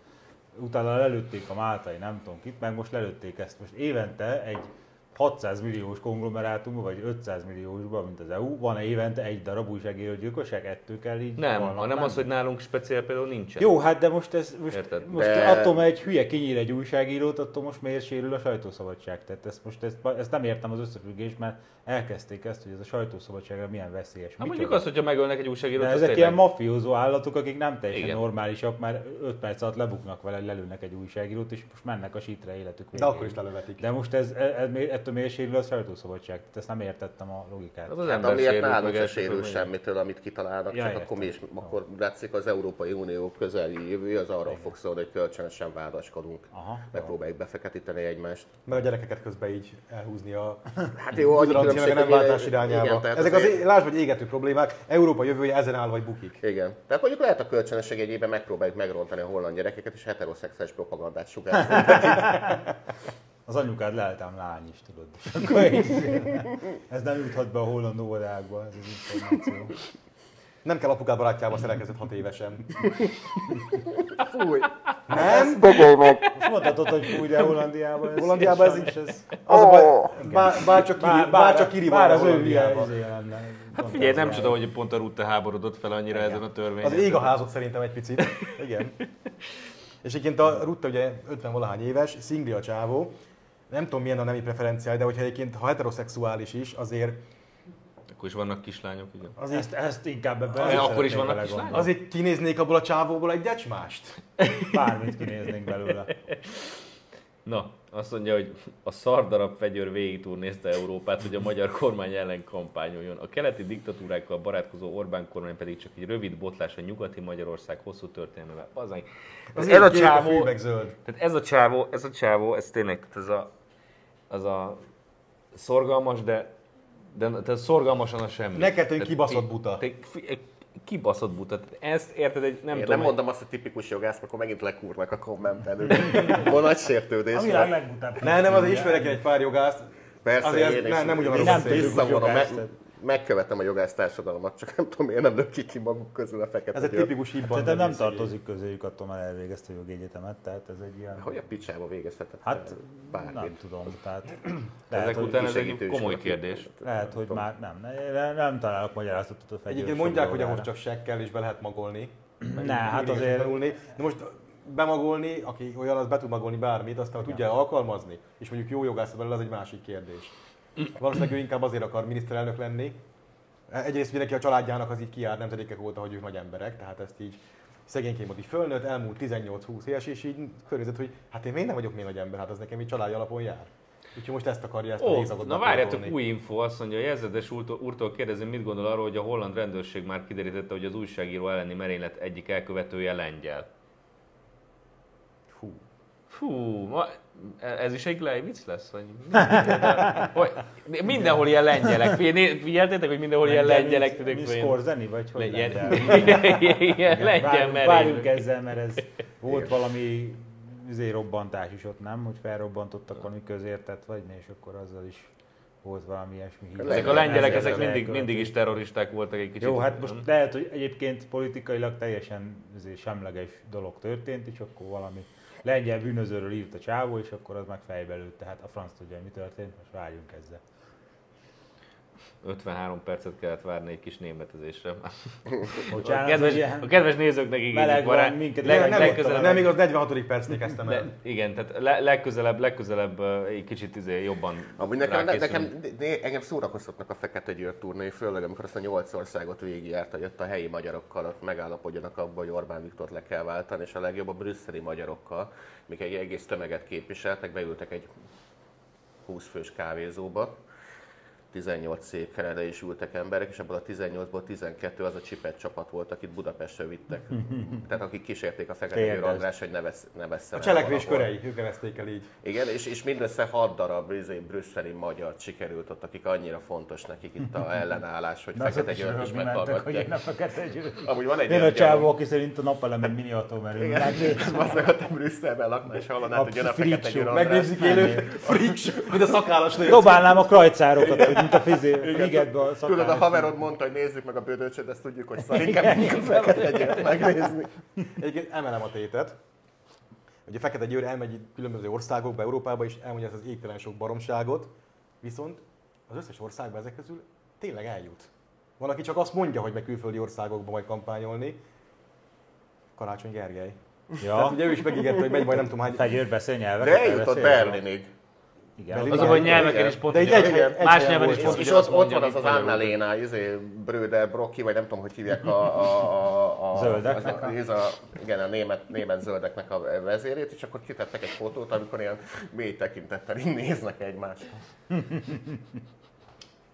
utána lelőtték a Máltai, nem tudom kit, meg most lelőtték ezt. Most évente egy 600 milliós konglomerátumban, vagy 500 milliósban, mint az EU, van évente egy darab újságíró gyilkosság, ettől kell így Nem, holnap hanem lenni? az, hogy nálunk speciál például nincsen. Jó, hát de most, ez, most, Érted? most De- attól, mert egy hülye kinyír egy újságírót, attól most miért sérül a sajtószabadság? Tehát ezt most ezt, ezt nem értem az összefüggést, mert elkezdték ezt, hogy ez a sajtószabadságra milyen veszélyes. Hát mondjuk azt, hogyha megölnek egy újságírót, de az ezek tényleg- ilyen mafiózó állatok, akik nem teljesen Igen. normálisak, már 5 perc alatt lebuknak vele, lelőnek egy újságírót, és most mennek a sítre életük De végéig. akkor is lelövetik. De most ez, ez, ez, ettől miért sérül a sajtószabadság? Tehát ezt nem értettem a logikát. Hát az Hát amiért nálunk se sérül semmitől, amit kitalálnak, Ja, csak értem. akkor mi is, akkor látszik az Európai Unió közeli jövője, az arról fog szólni, hogy kölcsönösen vádaskodunk. Aha. Megpróbáljuk befeketíteni egymást. Meg a gyerekeket közben így elhúzni a Hát jó, a nem hogy- váltás irányába. Igen, tehát Ezek az, azért- é- lásd, vagy égető problémák, Európa jövője ezen áll vagy bukik. Igen. Tehát mondjuk lehet a kölcsönösség egyében megpróbáljuk megrontani a holland gyerekeket, és heteroszexuális propagandát sugározni. Az anyukád leltám lány is, tudod. Ez nem juthat be a holland óvodákba, ez az információ. Nem kell apukád barátjával szerelkezett hat évesen. Fúj! Nem? Most mondhatod, hogy fúj, de Hollandiában ez... Hollandiában ez sajnos így- Az a baj, bár, bár csak kiri, Bár, bár, csak kiri bár van az ő izé lenne. Hát figyelj, nem csoda, hogy pont a Rutte háborodott fel annyira ezen a törvényen. Az ég a házot szerintem egy picit. Igen. És egyébként a Rutte ugye 50 valahány éves, szingli a csávó. Nem tudom milyen a nemi preferenciája, de hogyha egyébként ha heteroszexuális is, azért, Akkor is vannak kislányok, ugye? azért, Ezt, ezt inkább ebben Azért nem akkor is vannak kislányok? azért kinéznék abból a csávóból egy decsmást. Bármit kinéznénk belőle. Na, azt mondja, hogy a szardarab fegyőr végigturnézte Európát, hogy a magyar kormány ellen kampányoljon. A keleti diktatúrákkal barátkozó Orbán kormány pedig csak egy rövid botlás a nyugati Magyarország hosszú történelmével. Bazzánk. Az Ez a csávó, tehát ez a csávó, ez a csávó, ez tényleg, ez a, az a szorgalmas, de, de tehát szorgalmasan a semmi. Neked egy kibaszott buta. egy- egy Kibaszott buta. Ezt érted, egy nem Én tudom, nem mondom azt, hogy tipikus jogász, akkor megint lekúrnak a kommentelők. Van nagy sértődés. A világ legbutább. Ne, nem, azért ismerek egy pár jogászt. Persze, Azért én nem, nem ugyanarról Nem beszélünk. Megkövetem a jogász társadalmat, csak nem tudom, miért nem lök ki maguk közül a fekete Ez egy tipikus hibban. Szerintem nem tartozik közéjük, attól már elvégezte a jogegyetemet, tehát ez egy ilyen... Hogy a picsába végezhetett? Hát bármit. nem tudom, tehát Ezek hogy, után ez egy komoly kérdés. lehet, hogy már nem, nem, nem találok magyarázatot a fegyős Egyébként mondják, hogy ahhoz csak sekkel is be lehet magolni. Ne, hát azért-. De most bemagolni, aki olyan, az be tud magolni bármit, aztán tudja alkalmazni, és mondjuk jó jogász belőle, az egy másik kérdés. Valószínűleg ő inkább azért akar miniszterelnök lenni. Egyrészt mindenki a családjának az így kiárt nemzedékek óta, hogy ők nagy emberek, tehát ezt így szegényként ott így fölnőtt, elmúlt 18-20 éves, és így körülzött, hogy hát én még nem vagyok még nagy ember, hát az nekem így család alapon jár. Úgyhogy most ezt akarja, ezt a Ó, hézagot na várjátok, új info, azt mondja, hogy Jezedes úrtól, úrtól kérdezem, mit gondol arról, hogy a holland rendőrség már kiderítette, hogy az újságíró elleni merénylet egyik elkövetője lengyel. Fú. Ma, ez is egy Gleiwitz lesz? Vagy? Hogy, mindenhol ilyen lengyelek. Figyel- Figyeltétek, hogy mindenhol ilyen lengyelek Mi tudok Skorzeni, vagy hogy Ilyen, ilyen lengyel Várjunk, várjunk ezzel, mert ez volt valami üzé robbantás is ott, nem? Hogy felrobbantottak valami közértet, vagy ne, és akkor azzal is volt valami ilyesmi hír. Ezek a lengyelek, ezek mindig, mindig is terroristák voltak egy kicsit. Jó, hát most lehet, hogy egyébként politikailag teljesen izé, semleges dolog történt, és akkor valami lengyel bűnözőről írt a csávó, és akkor az meg fejbe lőtt. Tehát a franc tudja, hogy mi történt, most várjunk ezzel. 53 percet kellett várni egy kis németezésre. Bocsánat, a, kedves, ilyen a kedves nézőknek meleg van, barát- minket leg- Nem, nem, legközelebb- nem igaz, 46. percnél kezdtem el. de, igen, tehát le, legközelebb, legközelebb egy kicsit izé jobban Amúgy nekem, ne, nekem né, engem szórakoztatnak a Fekete Győr turné, főleg amikor azt a nyolc országot végigjárta, hogy ott a helyi magyarokkal ott megállapodjanak abban, hogy Orbán Viktort le kell váltani, és a legjobb a brüsszeli magyarokkal, mik egy egész tömeget képviseltek, beültek egy 20 fős kávézóba, 18 székre le is ültek emberek, és abból a 18-ból 12 az a csipet csapat volt, akit Budapestre vittek. Tehát akik kísérték a Fekete. András, hogy ne, vesz, ne vesszen A el cselekvés körei, ők nevezték el így. Igen, és, és mindössze hat darab izé, brüsszeli magyar sikerült ott, akik annyira fontos nekik itt a ellenállás, hogy Na, azok Fekete Győrt is meghallgatják. a. Amúgy van egy Én a csávó, aki szerint a napelemen mini atomerő. Az meg, ha te Brüsszelben laknál, és hallanád, A hogy jön a freak Fekete András. Megnézik élő friks, mint a szakállas. Dobálnám a krajcárokat, hogy mint a fizé, ligetbe a Tudod, a haverod mondta, hogy nézzük meg a bődöcsöt, ezt tudjuk, hogy szar, inkább Fekete megnézni. Egyébként emelem a tétet. Ugye Fekete Győr elmegy különböző országokba, Európába, és elmondja ezt az égtelen sok baromságot, viszont az összes országban ezek közül tényleg eljut. Van, aki csak azt mondja, hogy meg külföldi országokba majd kampányolni. Karácsony Gergely. Tehát Ja, ugye ő is megígérte, hogy megy majd nem tudom hány... fegyőr beszél nyelveket. De eljutott Berlinig. Igen, Berlin- Az a, hogy nyelveken is pont De egy- ugyanaz- egy- egy- más nyelven is pont És ott, ott van az az magyarul. Anna-Léna, izé, Bröder, Brocki, vagy nem tudom, hogy hívják a... a, a, a Zöldeknek a, a, igen, a német, német zöldeknek a vezérét, és akkor kitettek egy fotót, amikor ilyen mély tekintettel így néznek egymásra.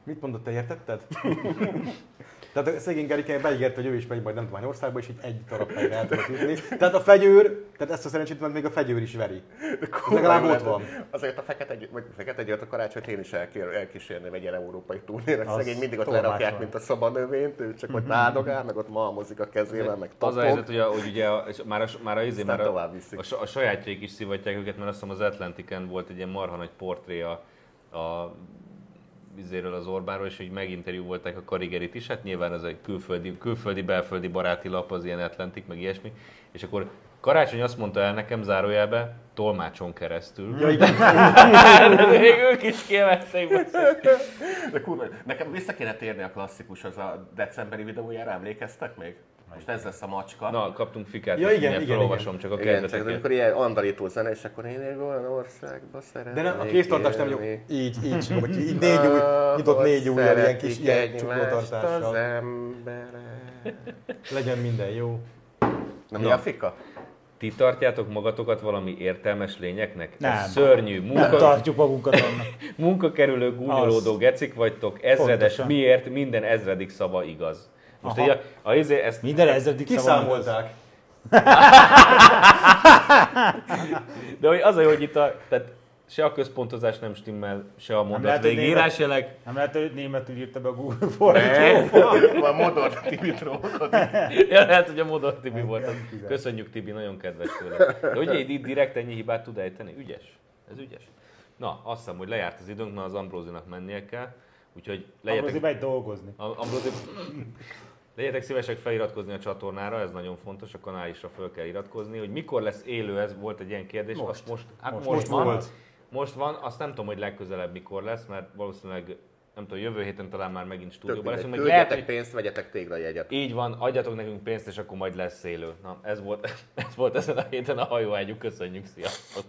Mit mondott, te értetted? Tehát a szegény Gerike beígért, hogy ő is megy majd nem tudom országba, és így egy darab helyre el tudott jutni. Tehát a fegyőr, tehát ezt a szerencsétlenet még a fegyőr is veri. Kurva legalább ott van. Azért a Fekete, vagy Fekete Győrt a karácsonyt én is elkér, elkísérném egy ilyen európai turnéra. Szegény mindig ott lerakják, van. mint a szabadnövényt, ő csak ott áldogál, meg ott malmozik a kezével, meg Az a tapog. helyzet, hogy, a, hogy ugye a, már a, már a, izé, már a, tovább viszik. a, a, sajátjaik is szivatják őket, mert azt hiszem az Atlantiken volt egy ilyen marha nagy portré a, a izéről az Orbánról, és hogy meginterjú volták a Karigerit is, hát nyilván ez egy külföldi, külföldi, belföldi baráti lap, az ilyen Atlantik, meg ilyesmi, és akkor Karácsony azt mondta el nekem zárójelbe, tolmácson keresztül. Ja, igen. De még ők is kieveszték. De kurva, nekem vissza kéne térni a klasszikus, az a decemberi videójára, emlékeztek még? Most ez lesz a macska. Na, kaptunk fikát, Ja, igen, igen, felolvasom, csak a Igen, csak amikor ilyen andalító zene, és akkor én egy olyan országba szeretnék De nem, a kéztartás nem jó. Így, így, így, így, négy új, nyitott négy ujjal, ilyen kis ilyen Az csuklótartással. emberek. Legyen minden jó. Na mi a fika? Ti tartjátok magatokat valami értelmes lényeknek? Nem. Ez szörnyű. Nem Munka, tartjuk magunkat annak. munkakerülő, gúnyolódó Az. gecik vagytok, ezredes, Pontosan. miért minden ezredik szava igaz? Most Aha. így a, a, izé, ezt, Minden ezredik Kiszámolták. de hogy az a jó, hogy itt a, tehát se a központozás nem stimmel, se a mondat német- írásjelek. Nem lehet, hogy németül írta be a Google fordítóba. a Modor Tibi. Ja, lehet, hogy a Modor Tibi volt. Köszönjük Tibi, nagyon kedves tőle. De ugye itt direkt ennyi hibát tud ejteni? Ügyes. Ez ügyes. Na, azt hiszem, hogy lejárt az időnk, mert az Ambrózinak mennie kell. Úgyhogy legyetek, Ambrózi megy dolgozni. Ambrózi, legyetek szívesek feliratkozni a csatornára, ez nagyon fontos, a kanálisra fel kell iratkozni. Hogy mikor lesz élő, ez volt egy ilyen kérdés. Most. Azt most, hát most, Most. most, van. volt. Most van, azt nem tudom, hogy legközelebb mikor lesz, mert valószínűleg nem tudom, jövő héten talán már megint stúdióban leszünk. Meg lehet, hogy pénzt, vegyetek téglalajegyet. így van, adjatok nekünk pénzt, és akkor majd lesz élő. Na, ez volt, ez volt ezen a héten a hajóágyuk. Köszönjük, sziasztok!